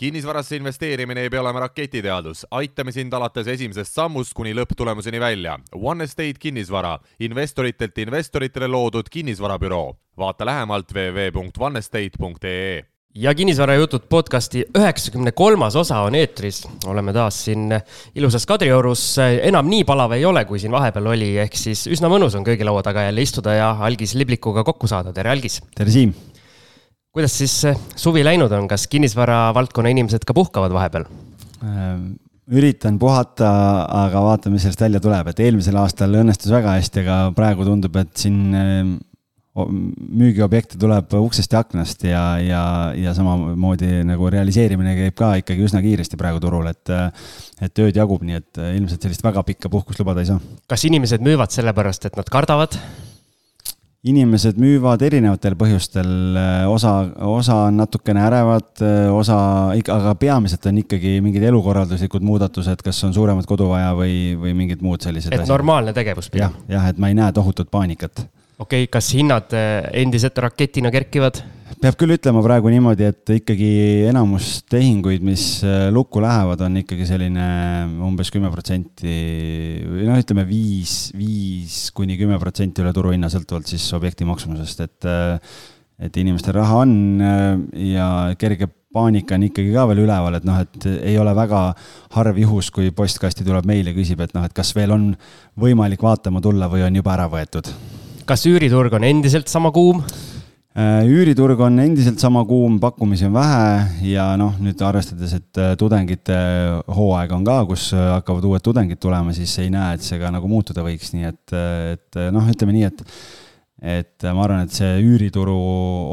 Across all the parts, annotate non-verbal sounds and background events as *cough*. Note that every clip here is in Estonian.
kinnisvarasse investeerimine ei pea olema raketiteadus, aitame sind alates esimesest sammust kuni lõpptulemuseni välja. One Estate kinnisvara, investoritelt investoritele loodud kinnisvarabüroo. vaata lähemalt www.onestate.ee ja kinnisvarajutud podcasti üheksakümne kolmas osa on eetris. oleme taas siin ilusas Kadriorus, enam nii palav ei ole, kui siin vahepeal oli, ehk siis üsna mõnus on köögilaua taga jälle istuda ja Algis Liblikuga kokku saada. tere, Algis! tere, Siim! Kuidas siis suvi läinud on, kas kinnisvara valdkonna inimesed ka puhkavad vahepeal? üritan puhata, aga vaatame, mis sellest välja tuleb, et eelmisel aastal õnnestus väga hästi, aga praegu tundub, et siin müügiobjekte tuleb uksest ja aknast ja, ja, ja samamoodi nagu realiseerimine käib ka ikkagi üsna kiiresti praegu turul, et, et tööd jagub, nii et ilmselt sellist väga pikka puhkust lubada ei saa. kas inimesed müüvad sellepärast, et nad kardavad? Inimesed müüvad erinevatel põhjustel, osa, osa on natukene ärevad, osa, aga peamiselt on ikkagi mingid elukorralduslikud muudatused, kas on suuremat kodu vaja või, või mingid muud sellised et asjad. normaalne tegevus jah, jah, et ma ei näe tohutut paanikat. okei okay,, kas hinnad eh, endiselt raketina kerkivad? Peab küll ütlema praegu niimoodi, et ikkagi enamus tehinguid, mis äh, lukku lähevad, on ikkagi selline umbes kümme protsenti või noh, ütleme viis, viis kuni kümme protsenti üle turuhinna, sõltuvalt siis objekti maksumusest, et äh, et inimestel raha on äh, ja kerge paanika on ikkagi ka veel üleval, et noh, et ei ole väga harv juhus, kui postkasti tuleb meil ja küsib, et noh, et kas veel on võimalik vaatama tulla või on juba ära võetud. kas üüriturg on endiselt sama kuum? Äh, üüriturg on endiselt sama kuum, pakkumisi on vähe ja noh, nüüd arvestades, et äh, tudengite hooaeg on ka, kus äh, hakkavad uued tudengid tulema, siis ei näe, et see ka nagu muutuda võiks, nii et, et noh, ütleme nii, et et ma arvan, et see üürituru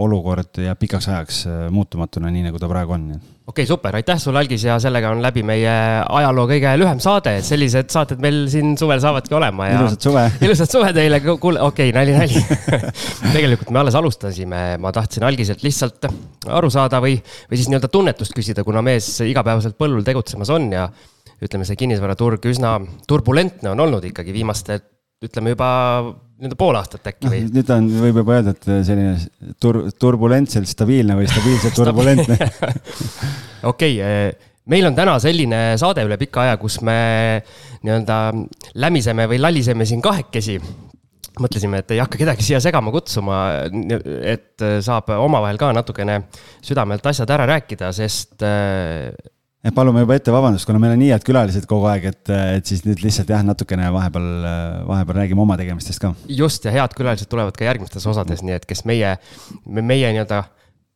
olukord jääb pikaks ajaks muutumatuna, nii nagu ta praegu on okei okay,, super, aitäh sulle, Algis, ja sellega on läbi meie ajaloo kõige lühem saade, et sellised saated meil siin suvel saavadki olema ja. ilusat suve. *laughs* ilusat suve teile, kuule, okei okay,, nali, nali *laughs* tegelikult me alles alustasime, ma tahtsin Algiselt lihtsalt aru saada või, või siis nii-öelda tunnetust küsida, kuna mees igapäevaselt põllul tegutsemas on ja ütleme, see kinnisvaraturg üsna turbulentne on olnud ikkagi viimaste ütleme juba nii-öelda pool aastat äkki või? nüüd on, võib juba öelda, et selline tur-, turbulentselt stabiilne või stabiilselt turbulentne. *laughs* Okei eh, meil on täna selline saade üle pika aja, kus me nii-öelda lämiseme või laliseme siin kahekesi. Mõtlesime, et ei hakka kedagi siia segama kutsuma, et saab omavahel ka natukene südamelt asjad ära rääkida, sest et palume juba ette vabandust, kuna meil on nii head külalised kogu aeg, et, et siis nüüd lihtsalt jah, natukene vahepeal, vahepeal räägime oma tegemistest ka. just, ja head külalised tulevad ka järgmistes osades, nii et kes meie, meie nii-öelda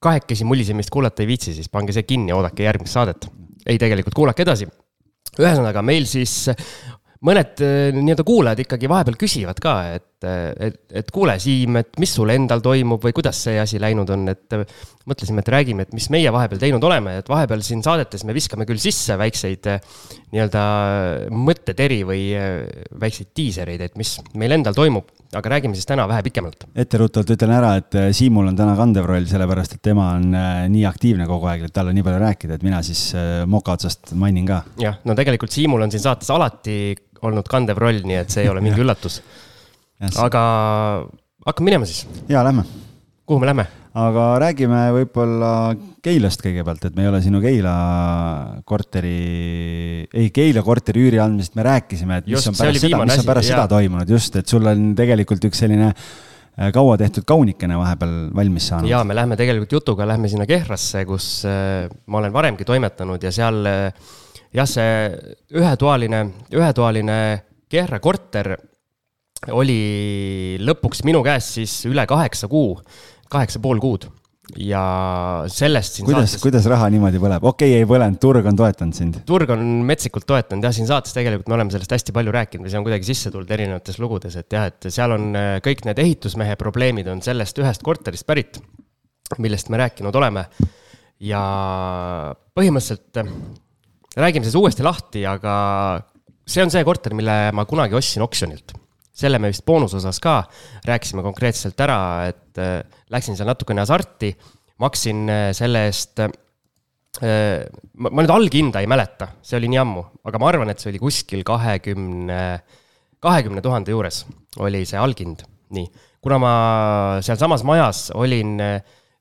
kahekesi mulisemist kuulata ei viitsi, siis pange see kinni ja oodake järgmist saadet. ei, tegelikult kuulake edasi. ühesõnaga, meil siis mõned nii-öelda kuulajad ikkagi vahepeal küsivad ka, et et, et kuule, Siim, et mis sul endal toimub või kuidas see asi läinud on, et mõtlesime, et räägime, et mis meie vahepeal teinud oleme, et vahepeal siin saadetes me viskame küll sisse väikseid nii-öelda mõtteteri või väikseid diisereid, et mis meil endal toimub, aga räägime siis täna vähe pikemalt. etteruttavalt ütlen ära, et Siimul on täna kandev roll, sellepärast et tema on nii aktiivne kogu aeg, et tal on nii palju rääkida, et mina siis moka otsast mainin ka. jah, no tegelikult Siimul on siin saates alati olnud kandev roll, nii et see ei ole mingi üllatus aga hakkame minema siis. ja lähme. kuhu me lähme? aga räägime võib-olla Keilast kõigepealt, et me ei ole sinu Keila korteri, ei Keila korteri üüri andmisest me rääkisime, et mis just, on pärast seda, mis on pärast asi, seda toimunud, just, et sul on tegelikult üks selline äh, kaua tehtud kaunikene vahepeal valmis saanud. ja me lähme tegelikult jutuga, lähme sinna Kehrasse, kus äh, ma olen varemgi toimetanud ja seal äh, jah, see ühetoaline, ühetoaline Kehra korter oli lõpuks minu käes siis üle kaheksa kuu, kaheksa pool kuud ja sellest siin kuidas saates..., kuidas raha niimoodi põleb, okei okay,, ei põlenud, turg on toetanud sind? turg on metsikult toetanud jah, siin saates tegelikult me oleme sellest hästi palju rääkinud või see on kuidagi sisse tulnud erinevates lugudes, et jah, et seal on äh, kõik need ehitusmehe probleemid on sellest ühest korterist pärit, millest me rääkinud oleme. ja põhimõtteliselt räägime siis uuesti lahti, aga see on see korter, mille ma kunagi ostsin oksjonilt selle me vist boonusosas ka rääkisime konkreetselt ära, et äh, läksin seal natukene hasarti, maksin äh, selle eest äh,. ma, ma nüüd alghinda ei mäleta, see oli nii ammu, aga ma arvan, et see oli kuskil kahekümne, kahekümne tuhande juures oli see alghind, nii. kuna ma sealsamas majas olin,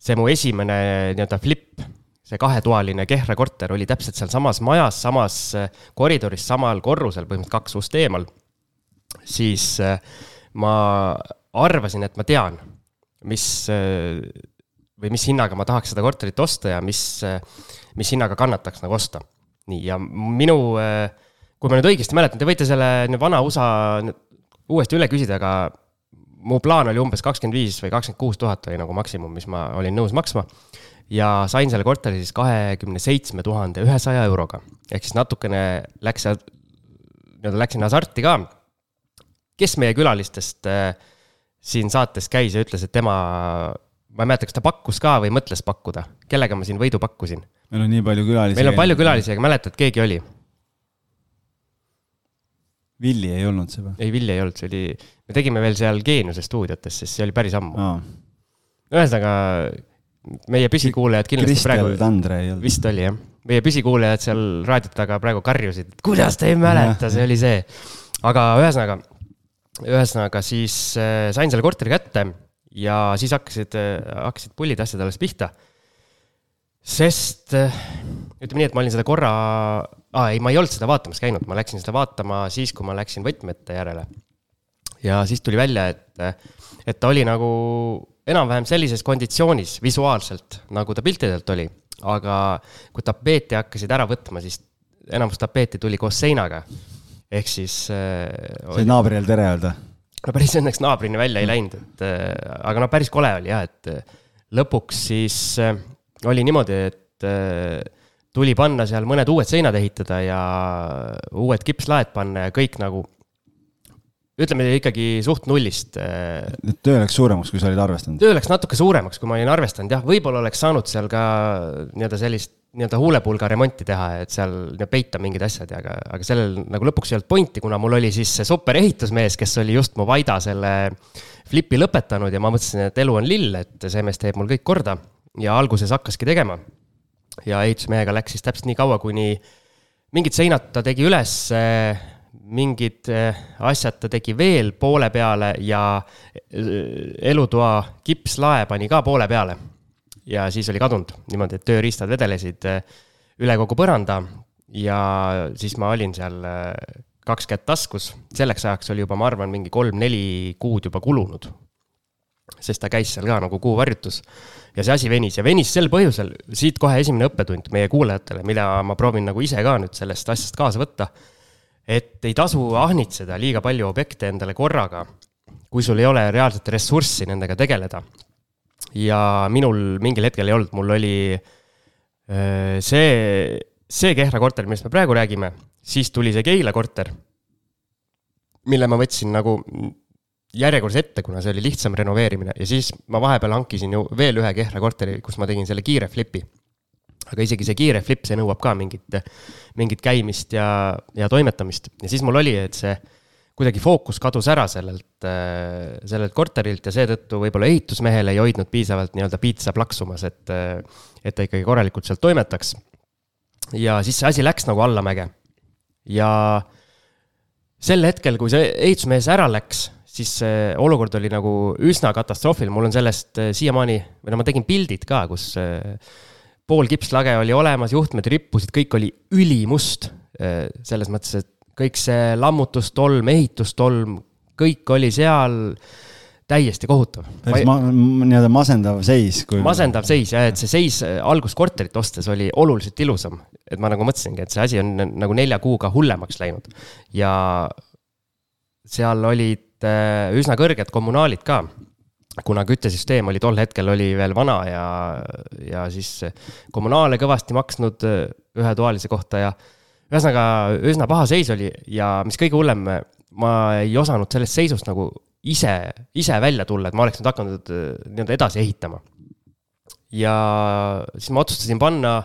see mu esimene nii-öelda flip see kahetoaline Kehra korter oli täpselt sealsamas majas, samas äh, koridoris, samal korrusel, põhimõtteliselt kaks ust eemal. siis äh, ma arvasin, et ma tean, mis või mis hinnaga ma tahaks seda korterit osta ja mis, mis hinnaga kannataks nagu osta. nii, ja minu, kui ma nüüd õigesti mäletan, te võite selle vana USA uuesti üle küsida, aga mu plaan oli umbes kakskümmend viis või kakskümmend kuus tuhat oli nagu maksimum, mis ma olin nõus maksma. Ja sain selle korteri siis kahekümne seitsme tuhande ühesaja euroga. ehk siis natukene läks nii-öelda läksin hasarti ka. kes meie külalistest äh, siin saates käis ja ütles, et tema, ma ei mäleta, kas ta pakkus ka või mõtles pakkuda, kellega ma siin võidu pakkusin? meil on nii palju külalisi. meil on palju külalisi, aga mäletad, keegi oli Villi ei olnud see või? ei, Villi ei olnud, see oli, me tegime veel seal Geeniuse stuudiotes, sest see oli päris ammu. ühesõnaga, meie püsikuulajad kindlasti Kristel praegu. Tandre ei olnud. vist oli jah, meie püsikuulajad seal raadiot taga praegu karjusid, et kuidas te ei mäleta, see oli see. aga ühesõnaga, ühesõnaga siis äh, sain selle korteri kätte ja siis hakkasid äh,, hakkasid pullid asjad alles pihta. sest äh, ütleme nii, et ma olin seda korra aa, ei, ma ei olnud seda vaatamas käinud, ma läksin seda vaatama siis, kui ma läksin võtmete järele. ja siis tuli välja, et, et ta oli nagu enam-vähem sellises konditsioonis visuaalselt, nagu ta piltidelt oli. aga kui tapeeti hakkasid ära võtma, siis enamus tapeeti tuli koos seinaga. ehk siis äh,. sai naabrile tere öelda? no päris õnneks naabrini välja ei läinud, et äh, aga no päris kole oli jah, et äh, lõpuks siis äh, oli niimoodi, et äh, tuli panna seal mõned uued seinad ehitada ja uued kipslaed panna ja kõik nagu ütleme ikkagi suht nullist. Äh, töö läks suuremaks, kui sa olid arvestanud? töö läks natuke suuremaks, kui ma olin arvestanud, jah, võib-olla oleks saanud seal ka nii-öelda sellist nii-öelda huulepulga remonti teha, et seal peita mingid asjad, aga, aga sellel nagu lõpuks ei olnud pointi, kuna mul oli siis see super ehitusmees, kes oli just mu Vaida selle flipi lõpetanud ja ma mõtlesin, et elu on lill, et see mees teeb mul kõik korda ja alguses hakkaski tegema ja ehitusmehega läks siis täpselt nii kaua, kuni mingid seinad ta tegi üles, mingid eh, asjad ta tegi veel poole peale ja eh, elutoa kipslae pani ka poole peale. ja siis oli kadunud niimoodi, et tööriistad vedelesid eh, üle kogu põranda ja siis ma olin seal kaks kätt taskus, selleks ajaks oli juba, ma arvan, mingi kolm-neli kuud juba kulunud. sest ta käis seal ka nagu kuuvarjutus ja see asi venis ja venis sel põhjusel, siit kohe esimene õppetund meie kuulajatele, mida ma proovin nagu ise ka nüüd sellest asjast kaasa võtta. Et ei tasu ahnitseda liiga palju objekte endale korraga, kui sul ei ole reaalset ressurssi nendega tegeleda. ja minul mingil hetkel ei olnud, mul oli äh, see, see Kehra korter, millest me praegu räägime, siis tuli see Keila korter, mille ma võtsin nagu järjekorras ette, kuna see oli lihtsam renoveerimine ja siis ma vahepeal hankisin ju veel ühe Kehra korteri, kus ma tegin selle kiire flipi. Aga isegi see kiire flip, see nõuab ka mingit, mingit käimist ja, ja toimetamist ja siis mul oli, et see kuidagi fookus kadus ära sellelt, sellelt korterilt ja seetõttu võib-olla ehitusmehel ei hoidnud piisavalt nii-öelda piitsa plaksumas, et, et ta ikkagi korralikult sealt toimetaks. ja siis see asi läks nagu allamäge. ja sel hetkel, kui see ehitusmees ära läks siis see olukord oli nagu üsna katastroofiline, mul on sellest äh, siiamaani, või no ma tegin pildid ka, kus äh, pool kipslage oli olemas, juhtmed rippusid, kõik oli ülimust. Äh, selles mõttes, et kõik see lammutustolm, ehitustolm, kõik oli seal täiesti kohutav. päris ma, nii-öelda masendav seis kui.... masendav seis jah, et see seis alguskorterit ostes oli oluliselt ilusam. et ma nagu mõtlesingi, et see asi on nagu nelja kuuga hullemaks läinud ja seal olid Äh, üsna kõrged kommunaalid ka kuna küttesüsteem oli tol hetkel oli veel vana ja, ja siis kommunaale kõvasti maksnud äh, ühetoalise kohta ja ühesõnaga üsna paha seis oli ja mis kõige hullem, ma ei osanud sellest seisust nagu ise, ise välja tulla, et ma oleks nüüd hakanud äh, nii-öelda edasi ehitama. ja siis ma otsustasin panna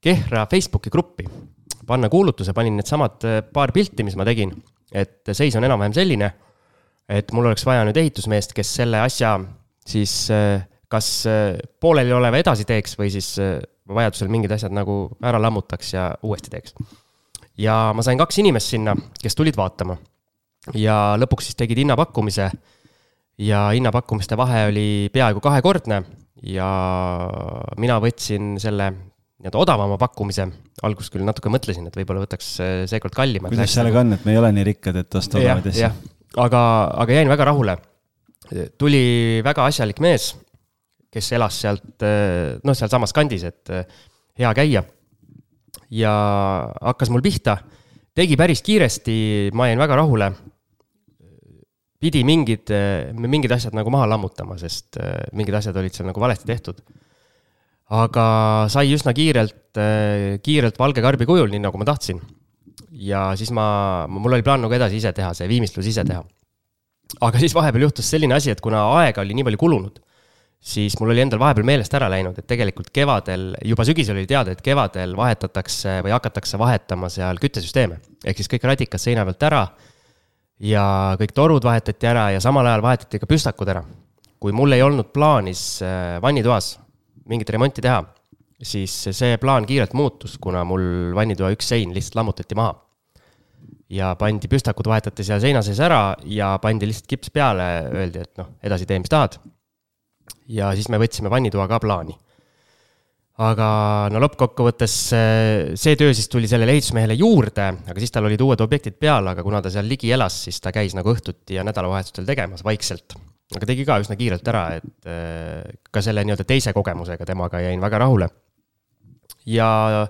Kehra Facebooki gruppi, panna kuulutuse, panin needsamad paar pilti, mis ma tegin, et seis on enam-vähem selline et mul oleks vaja nüüd ehitusmeest, kes selle asja siis äh, kas äh, poolelioleva edasi teeks või siis äh, vajadusel mingid asjad nagu ära lammutaks ja uuesti teeks. ja ma sain kaks inimest sinna, kes tulid vaatama. ja lõpuks siis tegid hinnapakkumise. ja hinnapakkumiste vahe oli peaaegu kahekordne ja mina võtsin selle nii-öelda odavama pakkumise. alguses küll natuke mõtlesin, et võib-olla võtaks seekord kallimad. kuidas sellega on, et me ei ole nii rikkad, et osta odavaid asju? Aga, aga jäin väga rahule. tuli väga asjalik mees, kes elas sealt, noh, sealsamas kandis, et hea käia. ja hakkas mul pihta, tegi päris kiiresti, ma jäin väga rahule. pidi mingid, mingid asjad nagu maha lammutama, sest mingid asjad olid seal nagu valesti tehtud. aga sai üsna kiirelt, kiirelt valge karbi kujul, nii nagu ma tahtsin ja siis ma, mul oli plaan nagu edasi ise teha, see viimistlus ise teha. aga siis vahepeal juhtus selline asi, et kuna aega oli nii palju kulunud, siis mul oli endal vahepeal meelest ära läinud, et tegelikult kevadel, juba sügisel oli teada, et kevadel vahetatakse või hakatakse vahetama seal küttesüsteeme. ehk siis kõik radikad seina pealt ära ja kõik torud vahetati ära ja samal ajal vahetati ka püstakud ära. kui mul ei olnud plaanis äh, vannitoas mingit remonti teha siis see plaan kiirelt muutus, kuna mul vannitoa üks sein lihtsalt lammutati maha. ja pandi püstakud, vahetati seal seina sees ära ja pandi lihtsalt kips peale, öeldi, et noh, edasi tee, mis tahad. ja siis me võtsime vannitoa ka plaani. aga no lõppkokkuvõttes see töö siis tuli sellele ehitusmehele juurde, aga siis tal olid uued objektid peal, aga kuna ta seal ligi elas, siis ta käis nagu õhtuti ja nädalavahetustel tegemas vaikselt aga tegi ka üsna kiirelt ära, et ka selle nii-öelda teise kogemusega temaga jäin väga rahule ja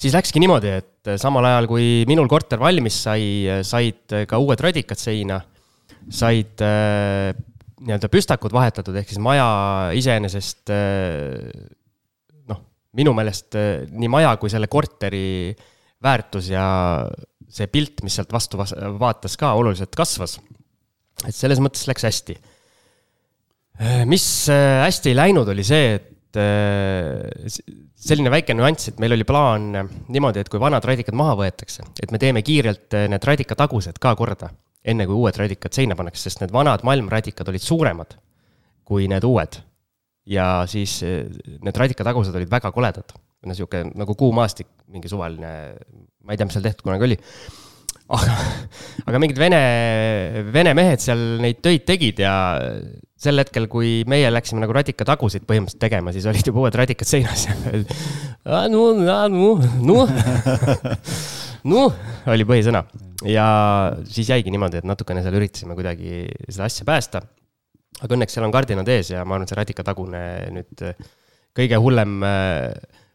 siis läkski niimoodi, et samal ajal, kui minul korter valmis sai, said ka uued radikad seina, said äh, nii-öelda püstakud vahetatud, ehk siis maja iseenesest äh, noh, minu meelest äh, nii maja kui selle korteri väärtus ja see pilt, mis sealt vastu vaatas ka oluliselt kasvas. et selles mõttes läks hästi. mis hästi ei läinud, oli see, et selline väike nüanss, et meil oli plaan niimoodi, et kui vanad radikad maha võetakse, et me teeme kiirelt eh, need radikatagused ka korda, enne kui uued radikad seina pannakse, sest need vanad malmradikad olid suuremad kui need uued. ja siis need radikatagused olid väga koledad, no sihuke nagu kuumaastik, mingi suvaline, ma ei tea, mis seal tehtud kunagi oli aga, aga mingid vene, vene mehed seal neid töid tegid ja sel hetkel, kui meie läksime nagu radikatagusid põhimõtteliselt tegema, siis olid juba uued radikad seinas *laughs* ja nu, nu, nu, *laughs* nu oli põhisõna. ja siis jäigi niimoodi, et natukene seal üritasime kuidagi seda asja päästa. aga õnneks seal on kardinad ees ja ma arvan, et see radikatagune nüüd kõige hullem,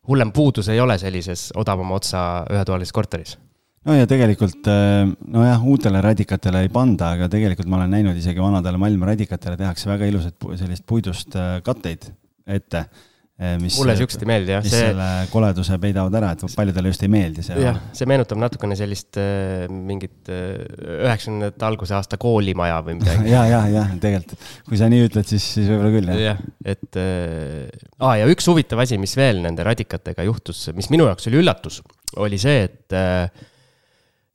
hullem puudus ei ole sellises odavama otsa ühetoalises korteris no ja tegelikult äh, nojah, uutele radikatele ei panda, aga tegelikult ma olen näinud isegi vanadele malmradikatele tehakse väga ilusad sellist puidust äh, katteid ette. Äh, mis, mulle siuksed ei meeldi jah. mis see... selle koleduse peidavad ära, et paljudele just ei meeldi see. jah, see meenutab natukene sellist mingit üheksakümnendate alguse aasta koolimaja või midagi *laughs* ja, ja, ja tegelikult, kui sa nii ütled, siis, siis võib-olla küll jah. jah, et äh, aa ja üks huvitav asi, mis veel nende radikatega juhtus, mis minu jaoks oli üllatus, oli see, et äh,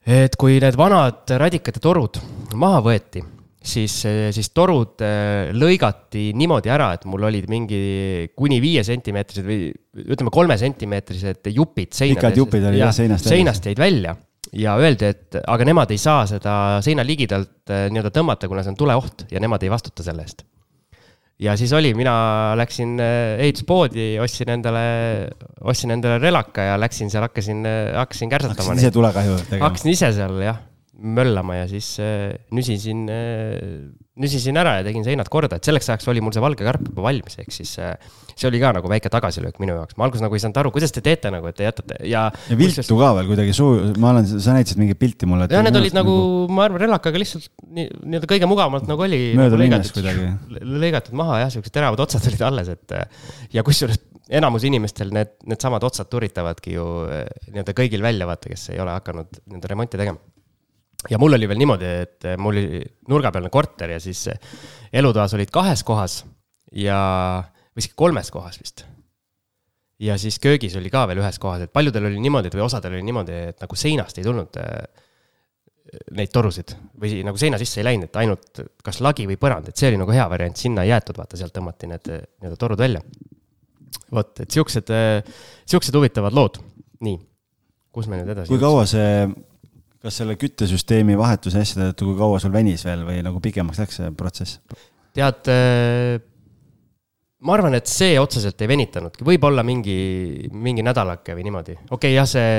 et kui need vanad radikate torud maha võeti, siis, siis torud äh, lõigati niimoodi ära, et mul olid mingi kuni viie sentimeetrised või ütleme, kolme sentimeetrised jupid seinades. pikad jupid olid jah seinast seinast jäid välja. Ja öeldi, et aga nemad ei saa seda seina ligidalt äh, nii-öelda tõmmata, kuna see on tuleoht ja nemad ei vastuta selle eest ja siis oli, mina läksin äh, ehituspoodi, ostsin endale, ostsin endale relaka ja läksin seal, hakkasin, äh, hakkasin kärsatama. hakkasid ise tulekahju tegema? hakkasin ise seal jah, möllama ja siis äh, nüsisin äh,, nüsisin ära ja tegin seinad korda, et selleks ajaks oli mul see valge karp juba valmis, ehk siis äh, see oli ka nagu väike tagasilöök minu jaoks. ma alguses nagu ei saanud aru, kuidas te teete nagu, et te jätate ja. ja viltu kustus... ka veel kuidagi suu, ma olen, sa näitasid mingit pilti mulle. jah, need olid nagu, nagu, ma arvan, relakaga lihtsalt nii-öelda kõige mugavamalt nagu oli. mööda nagu minnes kuidagi. lõigatud maha jah, siuksed teravad otsad *laughs* olid alles, et ja kusjuures enamus inimestel need, needsamad otsad turitavadki ju nii-öelda kõigil välja, vaata, kes ei ole hakanud nii-öelda remonti tegema ja mul oli veel niimoodi, et mul oli nurgapealne korter ja siis elutoas olid kahes kohas ja, või isegi kolmes kohas vist. ja siis köögis oli ka veel ühes kohas, et paljudel oli niimoodi või osadel oli niimoodi, et nagu seinast ei tulnud äh, neid torusid või nagu seina sisse ei läinud, et ainult kas lagi või põrand, et see oli nagu hea variant, sinna ei jäetud, vaata sealt tõmmati need nii-öelda torud välja. vot, et siuksed, siuksed huvitavad lood, nii, kus me nüüd edasi. kui kaua see kas selle küttesüsteemi vahetuse asjade tõttu, kui kaua sul venis veel või nagu pikemaks läks see protsess? tead, äh, ma arvan, et see otseselt ei venitanudki, võib-olla mingi, mingi nädalake või niimoodi. okei okay,, jah, see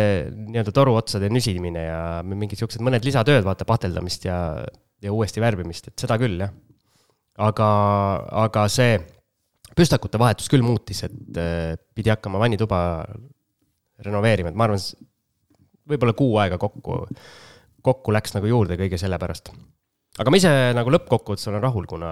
nii-öelda toruotsade nüsimine ja mingid siuksed mõned lisatööd, vaata, pateldamist ja, ja uuesti värvimist, et seda küll, jah. aga, aga see püstakute vahetus küll muutis, et äh, pidi hakkama vannituba renoveerima, et ma arvan, võib-olla kuu aega kokku, kokku läks nagu juurde kõige selle pärast. aga ma ise nagu lõppkokkuvõttes olen rahul, kuna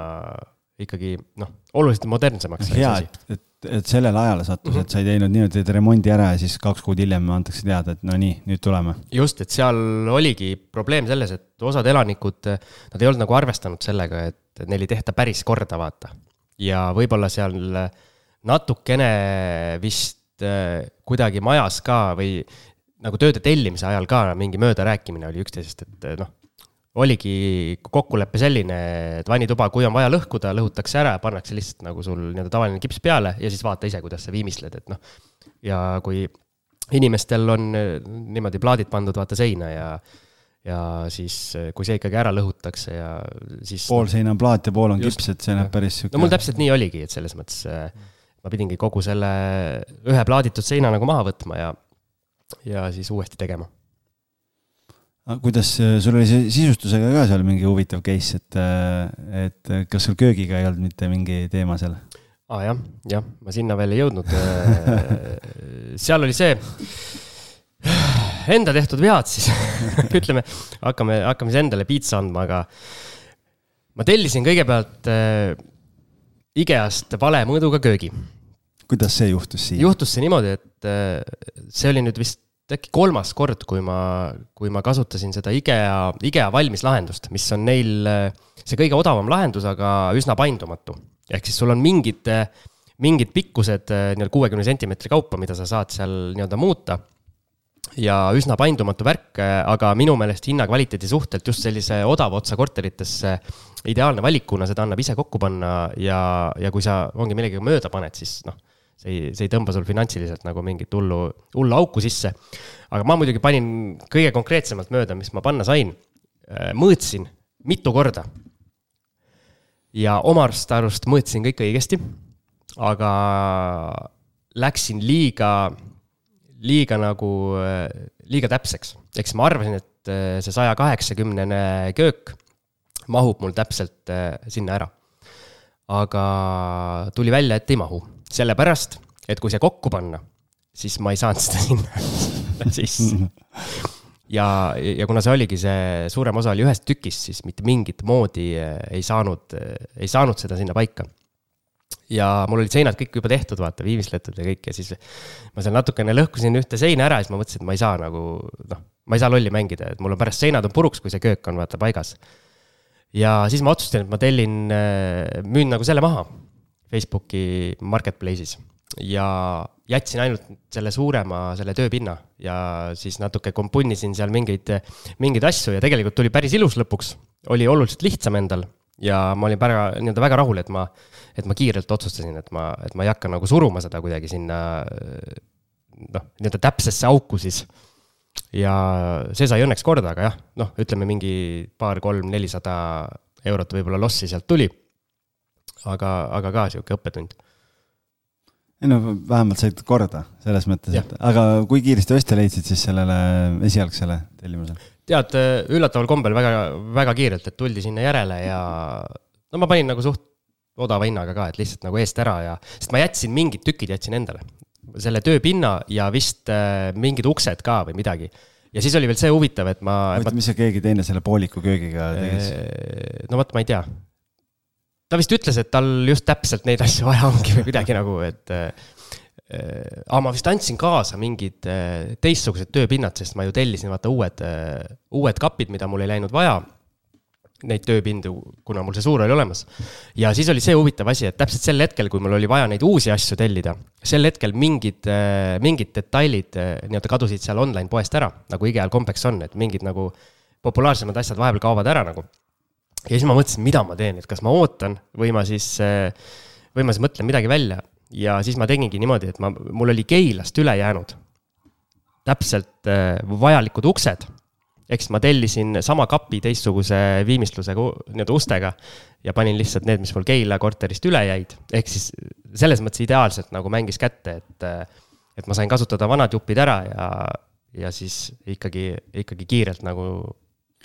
ikkagi noh, oluliselt modernsemaks. hea, et, et, et sellele ajale sattus mm, -hmm. et sa ei teinud niimoodi, teed remondi ära ja siis kaks kuud hiljem antakse teada, et no nii, nüüd tuleme. just, et seal oligi probleem selles, et osad elanikud, nad ei olnud nagu arvestanud sellega, et neil ei tehta päris korda, vaata. ja võib-olla seal natukene vist äh, kuidagi majas ka või nagu tööde tellimise ajal ka mingi möödarääkimine oli üksteisest, et noh, oligi kokkulepe selline, et vannituba, kui on vaja lõhkuda, lõhutakse ära, pannakse lihtsalt nagu sul nii-öelda tavaline kips peale ja siis vaata ise, kuidas sa viimistled, et noh. ja kui inimestel on eh, niimoodi plaadid pandud vaata seina ja, ja siis, eh, kui see ikkagi ära lõhutakse ja siis. pool seina on plaat ja pool on just, kips, et see näeb päris sihuke. no mul täpselt nii oligi, et selles mõttes eh, ma pidingi kogu selle ühe plaaditud seina nagu maha võtma ja, ja siis uuesti tegema kuidas äh, sul oli see sisustusega ka seal mingi huvitav case, et, äh, et kas sul köögiga ei olnud mitte mingi teema seal? aa ah, jah, jah, ma sinna veel ei jõudnud. Äh, *laughs* seal oli see, enda tehtud vead siis *laughs* ütleme, hakkame, hakkame siis endale piitsa andma, aga ma tellisin kõigepealt äh, IKEA-st vale mõõduga köögi. Kuidas see juhtus siia? juhtus see niimoodi, et äh, see oli nüüd vist äkki kolmas kord, kui ma, kui ma kasutasin seda IKEA, IKEA valmislahendust, mis on neil see kõige odavam lahendus, aga üsna paindumatu. ehk siis sul on mingid, mingid pikkused nii-öelda kuuekümne sentimeetri kaupa, mida sa saad seal nii-öelda muuta. ja üsna paindumatu värk, aga minu meelest hinnakvaliteedi suhtelt just sellise odava otsa korteritesse ideaalne valik, kuna seda annab ise kokku panna ja, ja kui sa ongi millegagi mööda paned, siis noh see ei, see ei tõmba sul finantsiliselt nagu mingit hullu, hullu auku sisse. aga ma muidugi panin kõige konkreetsemalt mööda, mis ma panna sain. Äh, mõõtsin mitu korda. ja oma arust, arust mõõtsin kõik õigesti, aga läksin liiga, liiga nagu, äh, liiga täpseks. ehk siis ma arvasin, et äh, see saja kaheksakümnene köök mahub mul täpselt sinna ära. aga tuli välja, et ei mahu sellepärast, et kui see kokku panna, siis ma ei saanud seda sinna *laughs* sisse. ja, ja kuna see oligi see, suurem osa oli ühest tükist, siis mitte mingit moodi eh, ei saanud, eh, ei saanud seda sinna paika. ja mul olid seinad kõik juba tehtud, vaata, viimistletud ja kõik ja siis ma seal natukene lõhkusin ühte seina ära ja siis ma mõtlesin, et ma ei saa nagu noh, ma ei saa lolli mängida, et mul on pärast seinad on puruks, kui see köök on vaata paigas. ja siis ma otsustasin, et ma tellin, eh, müün nagu selle maha Facebooki marketplace'is ja jätsin ainult selle suurema, selle tööpinna ja siis natuke kompunnisin seal mingeid, mingeid asju ja tegelikult tuli päris ilus lõpuks. oli oluliselt lihtsam endal ja ma olin väga, nii-öelda väga rahul, et ma, et ma kiirelt otsustasin, et ma, et ma ei hakka nagu suruma seda kuidagi sinna noh, nii-öelda täpsesse auku siis. ja see sai õnneks korda, aga jah, noh, ütleme mingi paar-kolm-nelisada eurot võib-olla lossi sealt tuli aga, aga ka sihuke õppetund. ei no vähemalt said korda selles mõttes, et aga kui kiiresti ostja leidsid siis sellele esialgsele tellimusele? tead, üllataval kombel väga, väga kiirelt, et tuldi sinna järele ja no ma panin nagu suht odava hinnaga ka, et lihtsalt nagu eest ära ja, sest ma jätsin mingid tükid jätsin endale. selle tööpinna ja vist äh, mingid uksed ka või midagi ja siis oli veel see huvitav, et ma. oota, mis see keegi teine selle pooliku köögiga tegi? no vot, ma ei tea, ta vist ütles, et tal just täpselt neid asju vaja ongi või kuidagi nagu, et äh,. aga ma vist andsin kaasa mingid äh, teistsugused tööpinnad, sest ma ju tellisin vaata uued äh,, uued kapid, mida mul ei läinud vaja. Neid tööpindu, kuna mul see suur oli olemas. ja siis oli see huvitav asi, et täpselt sel hetkel, kui mul oli vaja neid uusi asju tellida, sel hetkel mingid äh,, mingid detailid äh, nii-öelda kadusid seal online poest ära, nagu igal kombeks on, et mingid nagu populaarsemad asjad vahepeal kaovad ära nagu ja siis ma mõtlesin, mida ma teen, et kas ma ootan või ma siis, eh, või ma siis mõtlen midagi välja. ja siis ma tegingi niimoodi, et ma, mul oli Keilast üle jäänud täpselt eh, vajalikud uksed, ehk siis ma tellisin sama kapi teistsuguse viimistlusega nii-öelda ustega ja panin lihtsalt need, mis mul Keila korterist üle jäid. ehk siis selles mõttes ideaalselt nagu mängis kätte, et, et ma sain kasutada vanad jupid ära ja, ja siis ikkagi, ikkagi kiirelt nagu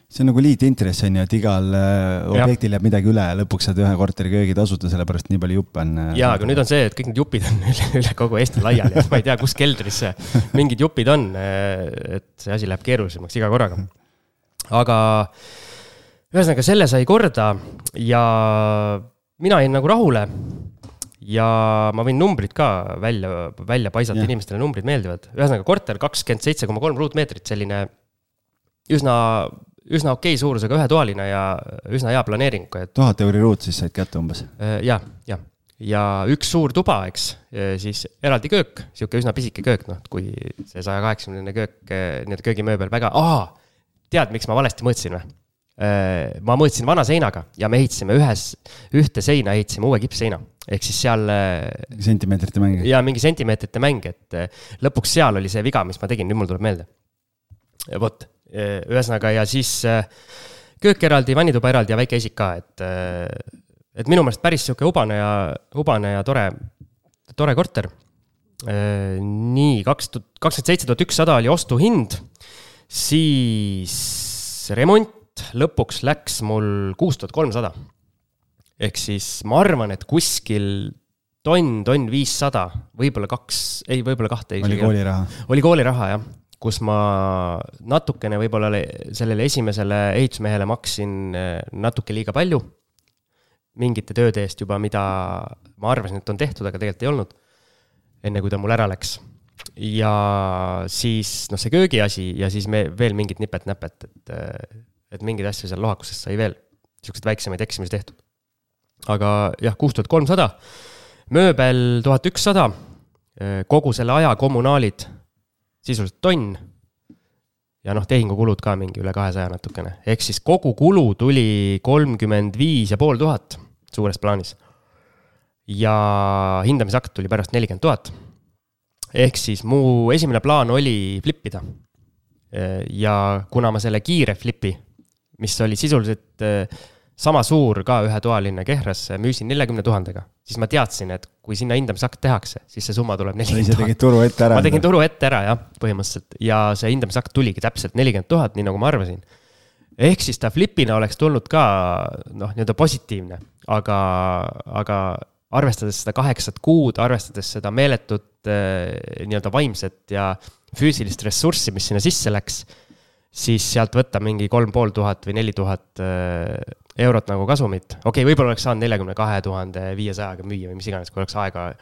see on nagu liitintress on ju, et igal äh, objektil jääb midagi üle ja lõpuks saad ühe korteri köögi tasuta, sellepärast nii palju juppe on. äh, jaa, aga nüüd on see, et kõik need jupid on *laughs* üle, üle kogu Eesti laiali, et ma ei tea, kus keldris *laughs* mingid jupid on. et see asi läheb keerulisemaks iga korraga. aga ühesõnaga, selle sai korda ja mina jäin nagu rahule. ja ma võin numbrid ka välja, välja paisata, inimestele numbrid meeldivad. ühesõnaga korter kakskümmend seitse koma kolm ruutmeetrit, selline üsna, üsna okei suurusega ühetoaline ja üsna hea planeeringuga, et tuhat euri ruut siis said kätte umbes. Äh, jah, jah. ja üks suur tuba, eks, siis eraldi köök, sihuke üsna pisike köök, noh, kui see saja kaheksakümnene köök, nii-öelda köögimööbel väga, aa, tead, miks ma valesti mõõtsin või? ma mõõtsin vana seinaga ja me ehitasime ühes, ühte seina ehitasime uue kippseina. ehk siis seal sentimeetrite mäng. ja mingi sentimeetrite mäng, et lõpuks seal oli see viga, mis ma tegin, nüüd mul tuleb meelde. vot, ühesõnaga ja siis eh, köök eraldi, vannituba eraldi ja väike esik ka, et, eh, et minu meelest päris sihuke hubane ja, hubane ja tore, tore korter. nii, kaks tuhat, kakskümmend seitse tuhat ükssada oli ostuhind, siis remont lõpuks läks mul kuus tuhat kolmsada. ehk siis ma arvan, et kuskil tonn, tonn viissada, võib-olla kaks, ei, võib-olla kahte. oli kooliraha. oli kooliraha jah, kus ma natukene võib-olla le- sellele esimesele ehitusmehele maksin eh, natuke liiga palju. mingite tööde eest juba, mida ma arvasin, et on tehtud, aga tegelikult ei olnud. enne kui ta mul ära läks. ja siis noh, see köögiasi ja siis me veel mingid nipet-näpet, et, eh, et mingeid asju seal lohakuses sai veel, siukseid väiksemaid eksimisi tehtud. aga jah, kuus tuhat kolmsada, mööbel tuhat ükssada, kogu selle aja kommunaalid sisuliselt tonn. ja noh, tehingukulud ka mingi üle kahesaja natukene, ehk siis kogukulu tuli kolmkümmend viis ja pool tuhat suures plaanis. ja hindamisakt tuli pärast nelikümmend tuhat. ehk siis mu esimene plaan oli flip ida. ja kuna ma selle kiire flipi, mis oli sisuliselt eh, sama suur ka ühetoaline Kehras, müüsin neljakümne tuhandega, siis ma teadsin, et kui sinna hindamisakt tehakse, siis see summa tuleb sa nelikümmend ise tuhat tegid turu ette ära. ma tegin turu ette ära jah, põhimõtteliselt ja see hindamisakt tuligi täpselt nelikümmend tuhat, nii nagu ma arvasin. ehk siis ta flipina oleks tulnud ka noh, nii-öelda positiivne, aga, aga arvestades seda kaheksat kuud, arvestades seda meeletut eh, nii-öelda vaimset ja füüsilist ressurssi, mis sinna sisse läks, siis sealt võtta mingi kolm pool tuhat või neli tuhat eh, eurot nagu kasumit. okei okay,, võib-olla oleks saanud neljakümne kahe tuhande viiesajaga müüa või mis iganes, kui oleks aega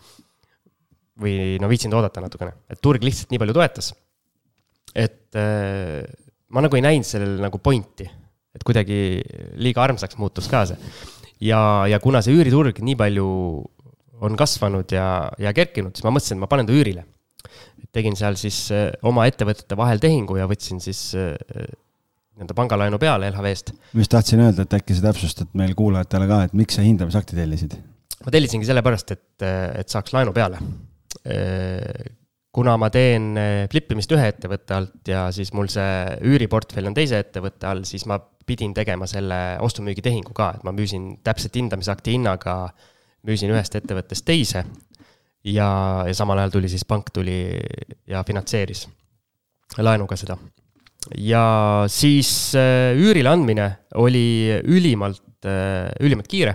või no viitsinud oodata natukene, et turg lihtsalt nii palju toetas. et äh, ma nagu ei näinud sellel nagu pointi, et kuidagi liiga armsaks muutus ka see. ja, ja kuna see üüriturg nii palju on kasvanud ja, ja kerkinud, siis ma mõtlesin, et ma panen ta üürile. tegin seal siis äh, oma ettevõtete vahel tehingu ja võtsin siis äh, nii-öelda pangalaenu peale LHV-st. ma just tahtsin öelda, et äkki sa täpsustad meil kuulajatele ka, et miks sa hindamisakti tellisid? ma tellisingi sellepärast, et, et saaks laenu peale. kuna ma teen flippimist ühe ettevõtte alt ja siis mul see üüriportfell on teise ettevõtte all, siis ma pidin tegema selle ostu-müügitehingu ka, et ma müüsin täpselt hindamisakti hinnaga, müüsin ühest ettevõttest teise. ja, ja samal ajal tuli siis pank tuli ja finantseeris laenuga seda. Ja siis äh, üürile andmine oli ülimalt, ülimalt kiire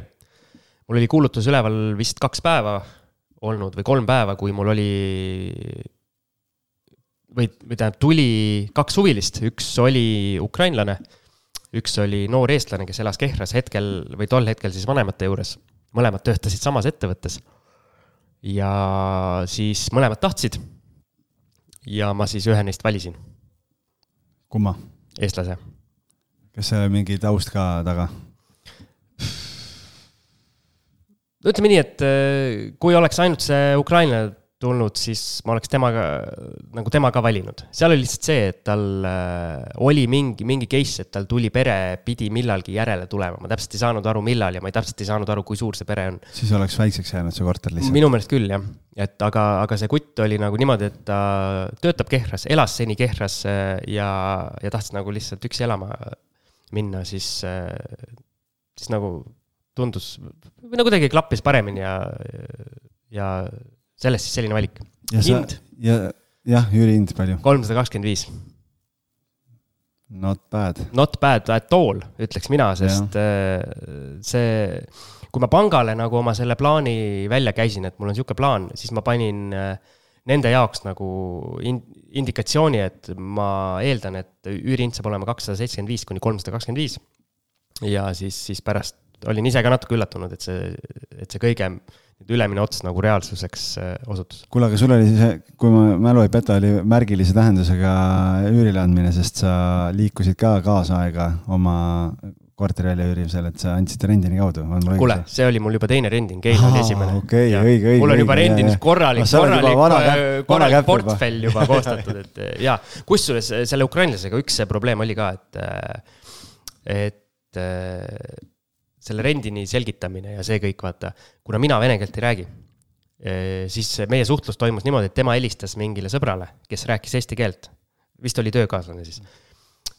mul oli kuulutus üleval vist kaks päeva olnud või kolm päeva, kui mul oli või, või tähendab, tuli kaks huvilist, üks oli ukrainlane, üks oli noor eestlane, kes elas Kehras hetkel või tol hetkel siis vanemate juures. mõlemad töötasid samas ettevõttes. ja siis mõlemad tahtsid. ja ma siis ühe neist valisin, kumma? eestlase. kas seal on mingi taust ka taga? no ütleme nii, et äh, kui oleks ainult see ukrainlane tulnud, siis ma oleks temaga, nagu tema ka valinud. seal oli lihtsalt see, et tal äh, oli mingi, mingi case, et tal tuli pere, pidi millalgi järele tulema, ma täpselt ei saanud aru, millal ja ma ei täpselt ei saanud aru, kui suur see pere on. siis oleks väikseks jäänud see korter lihtsalt. minu meelest küll jah, et aga, aga see kutt oli nagu niimoodi, et ta töötab Kehras, elas seni Kehras äh, ja, ja tahtis nagu lihtsalt üksi elama minna, siis, äh, siis nagu tundus, või no kuidagi klappis paremini ja, ja sellest siis selline valik. hind? ja, jah, üürihind palju? kolmsada kakskümmend viis. Not bad. Not bad at all, ütleks mina, sest ja. Äh, see, kui ma pangale nagu oma selle plaani välja käisin, et mul on niisugune plaan, siis ma panin äh, nende jaoks nagu in-, indikatsiooni, et ma eeldan, et üürihind saab olema kakssada seitsekümmend viis kuni kolmsada kakskümmend viis. ja siis, siis pärast olin ise ka natuke üllatunud, et see, et see kõige ülemine ots nagu reaalsuseks äh, osutus. kuule, aga sul oli see, kui ma mälu ei peta, oli märgilise tähendusega üürile andmine, sest sa liikusid ka kaasaega oma korteri väljaüürimisel, et sa andsid rendini kaudu. kuule, see oli mul juba teine rending, Keil oli esimene. okei okay,, õige, õige. mul on juba rendimis korralik, korralik, äh, korralik portfell juba koostatud, et ja kusjuures selle ukrainlasega üks probleem oli ka, et, äh, et selle rendini selgitamine ja see kõik, vaata, kuna mina vene keelt ei räägi, eh, siis meie suhtlus toimus niimoodi, et tema helistas mingile sõbrale, kes rääkis eesti keelt. vist oli töökaaslane siis.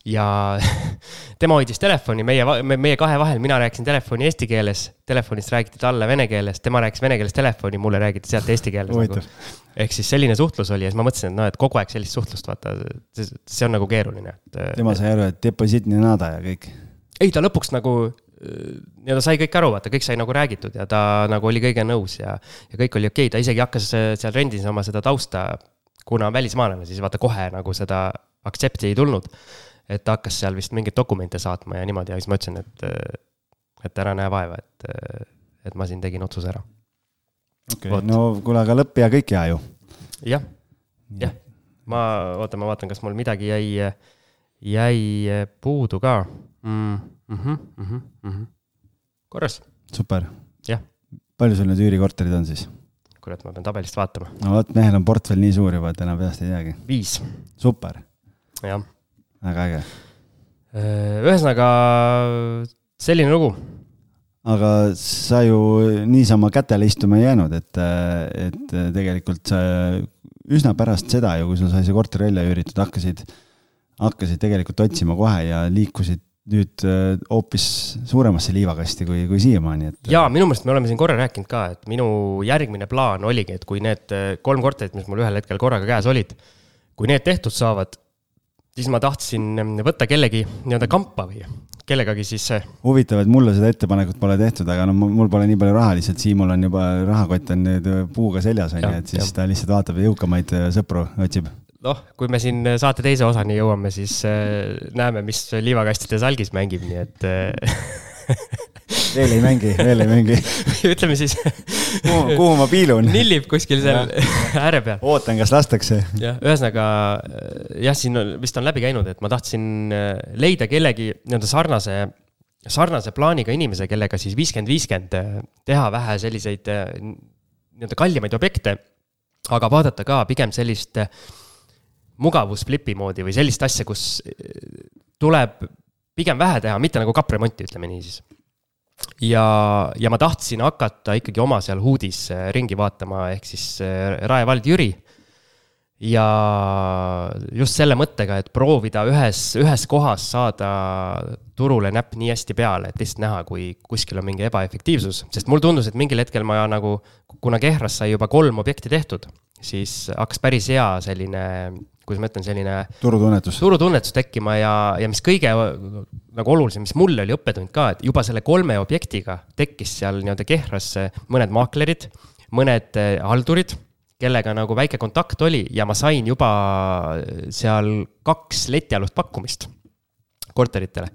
ja *laughs* tema hoidis telefoni meie, meie kahe vahel, mina rääkisin telefoni eesti keeles, telefonist räägiti talle vene keeles, tema rääkis vene keeles telefoni, mulle räägiti sealt eesti keeles nagu. ehk siis selline suhtlus oli ja siis ma mõtlesin, et noh, et kogu aeg sellist suhtlust, vaata, see on nagu keeruline, et. tema sai aru, et deposiitne nada ja kõik. ei, ta lõpuks nagu nii-öelda sai kõik aru, vaata, kõik sai nagu räägitud ja ta nagu oli kõige nõus ja, ja kõik oli okei okay., ta isegi hakkas seal rendis oma seda tausta, kuna on välismaalane, siis vaata kohe nagu seda aktsepti ei tulnud. et ta hakkas seal vist mingeid dokumente saatma ja niimoodi ja siis ma ütlesin, et, et ära näe vaeva, et, et ma siin tegin otsuse ära. okei okay., no kuule, aga lõpp ja kõik hea ju. jah, jah, ma, oota, ma vaatan, kas mul midagi jäi, jäi puudu ka mm mm. -hmm, mm -hmm. korras. super. jah. palju sul need üürikorterid on siis? kurat, ma pean tabelist vaatama. no vot, mehel on portfell nii suur juba, et enam peast ei teagi. viis. super. jah. väga äge. Äh, ühesõnaga selline lugu. aga sa ju niisama kätele istuma ei jäänud, et, et tegelikult sa üsna pärast seda ju, kui sul sai see korter välja üüritud, hakkasid, hakkasid tegelikult otsima kohe ja liikusid nüüd äh, hoopis suuremasse liivakasti kui, kui siiamaani, et. ja minu meelest me oleme siin korra rääkinud ka, et minu järgmine plaan oligi, et kui need äh, kolm korterit, mis mul ühel hetkel korraga käes olid, kui need tehtud saavad, siis ma tahtsin ähm, võtta kellegi nii-öelda kampa või kellegagi siis. huvitav, et mulle seda ettepanekut pole tehtud, aga no mul pole nii palju raha, lihtsalt Siimul on juba rahakott on nüüd puuga seljas on ju, et siis ja. ta lihtsalt vaatab jõukamaid äh, sõpru otsib noh, kui me siin saate teise osani jõuame, siis äh, näeme, mis liivakastide salgis mängib, nii et äh, veel ei mängi, veel ei mängi *laughs* ütleme siis kuhu, kuhu ma piilun? nillib kuskil seal *laughs* ääre peal. ootan, kas lastakse. jah, ühesõnaga jah, siin on, vist on läbi käinud, et ma tahtsin äh, leida kellegi nii-öelda sarnase, sarnase plaaniga inimese, kellega siis viiskümmend, viiskümmend teha vähe selliseid nii-öelda kallimaid objekte, aga vaadata ka pigem sellist äh, mugavusflipi moodi või sellist asja, kus eh, tuleb pigem vähe teha, mitte nagu kappremonti, ütleme nii siis. ja, ja ma tahtsin hakata ikkagi oma seal huudis eh, ringi vaatama, ehk siis eh, Rae vald Jüri. ja just selle mõttega, et proovida ühes, ühes kohas saada turule näpp nii hästi peale, et lihtsalt näha, kui kuskil on mingi ebaefektiivsus, sest mulle tundus, et mingil hetkel ma nagu, kuna Kehras sai juba kolm objekti tehtud, siis hakkas päris hea selline kuidas ma ütlen, selline. turutunnetus. turutunnetus tekkima ja, ja mis kõige nagu olulisem, mis mulle oli õppetund ka, et juba selle kolme objektiga tekkis seal nii-öelda Kehrasse mõned maaklerid, mõned eh, haldurid kellega nagu väike kontakt oli ja ma sain juba seal kaks letialust pakkumist korteritele.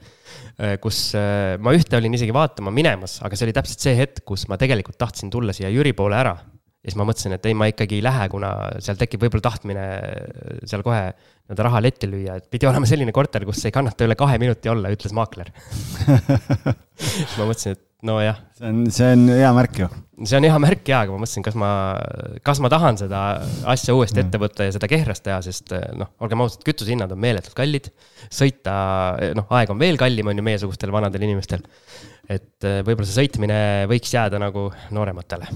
Eh, kus eh, ma ühte olin isegi vaatama minemas, aga see oli täpselt see hetk, kus ma tegelikult tahtsin tulla siia Jüri poole ära ja siis ma mõtlesin, et ei, ma ikkagi ei lähe, kuna seal tekib võib-olla tahtmine seal kohe nii-öelda raha letti lüüa, et pidi olema selline korter, kus ei kannata üle kahe minuti olla, ütles maakler *laughs* siis ma mõtlesin, et nojah, see on, see on hea märk ju. see on hea märk jaa, aga ma mõtlesin, kas ma, kas ma tahan seda asja uuesti ette võtta ja seda kehrast teha, sest noh, olgem ausad, kütusehinnad on meeletult kallid. sõita, noh, aeg on veel kallim, on ju, meiesugustel vanadel inimestel. et võib-olla see sõitmine võiks jääda nagu noorematele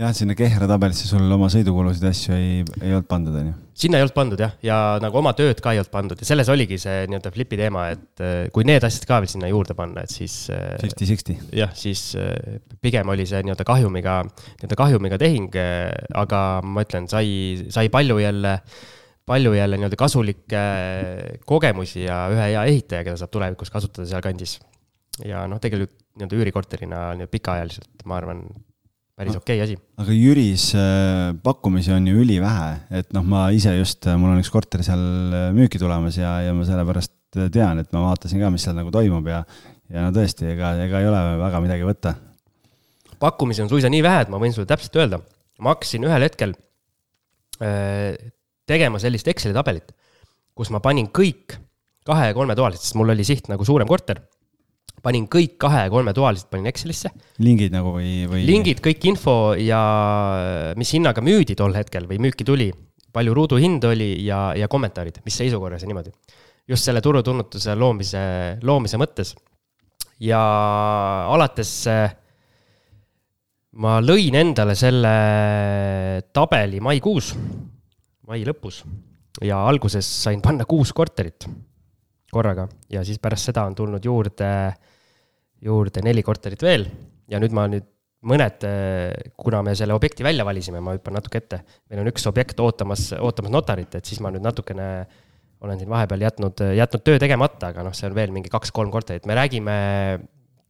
jah, sinna Kehra tabelisse sul oma sõidukulusid ja asju ei, ei olnud pandud, on ju? sinna ei olnud pandud jah, ja nagu oma tööd ka ei olnud pandud ja selles oligi see nii-öelda flipi teema, et äh, kui need asjad ka veel sinna juurde panna, et siis. Äh, Fifty-sixty. jah, siis äh, pigem oli see nii-öelda kahjumiga, nii-öelda kahjumiga tehing, aga ma ütlen, sai, sai palju jälle palju jälle nii-öelda kasulikke kogemusi ja ühe hea ehitaja, keda saab tulevikus kasutada sealkandis. ja noh, tegelikult nii-öelda üürikorterina nii pikaajaliselt, ma arvan, päris okei okay asi. aga Jüris äh, pakkumisi on ju ülivähe, et noh, ma ise just, äh, mul on üks korter seal äh, müüki tulemas ja, ja ma sellepärast tean, et ma vaatasin ka, mis seal nagu toimub ja, ja no tõesti, ega, ega ei ole väga midagi võtta. pakkumisi on suisa nii vähe, et ma võin sulle täpselt öelda, ma hakkasin ühel hetkel tegema sellist Exceli tabelit, kus ma panin kõik kahe- ja kolmetoalised, sest mul oli siht nagu suurem korter panin kõik kahe- ja kolmetoalised panin Excelisse. lingid nagu või, või? lingid, kõik info ja mis hinnaga müüdi tol hetkel või müüki tuli, palju ruuduhind oli ja, ja kommentaarid, mis seisukorras ja niimoodi. just selle turutunnetuse loomise, loomise mõttes. ja alates ma lõin endale selle tabeli maikuus, mai lõpus ja alguses sain panna kuus korterit korraga ja siis pärast seda on tulnud juurde äh, juurde neli korterit veel. Ja nüüd ma nüüd mõned, kuna me selle objekti välja valisime, ma hüppan natuke ette, meil on üks objekt ootamas, ootamas notarit, et siis ma nüüd natukene olen siin vahepeal jätnud, jätnud töö tegemata, aga noh, see on veel mingi kaks-kolm korterit, me räägime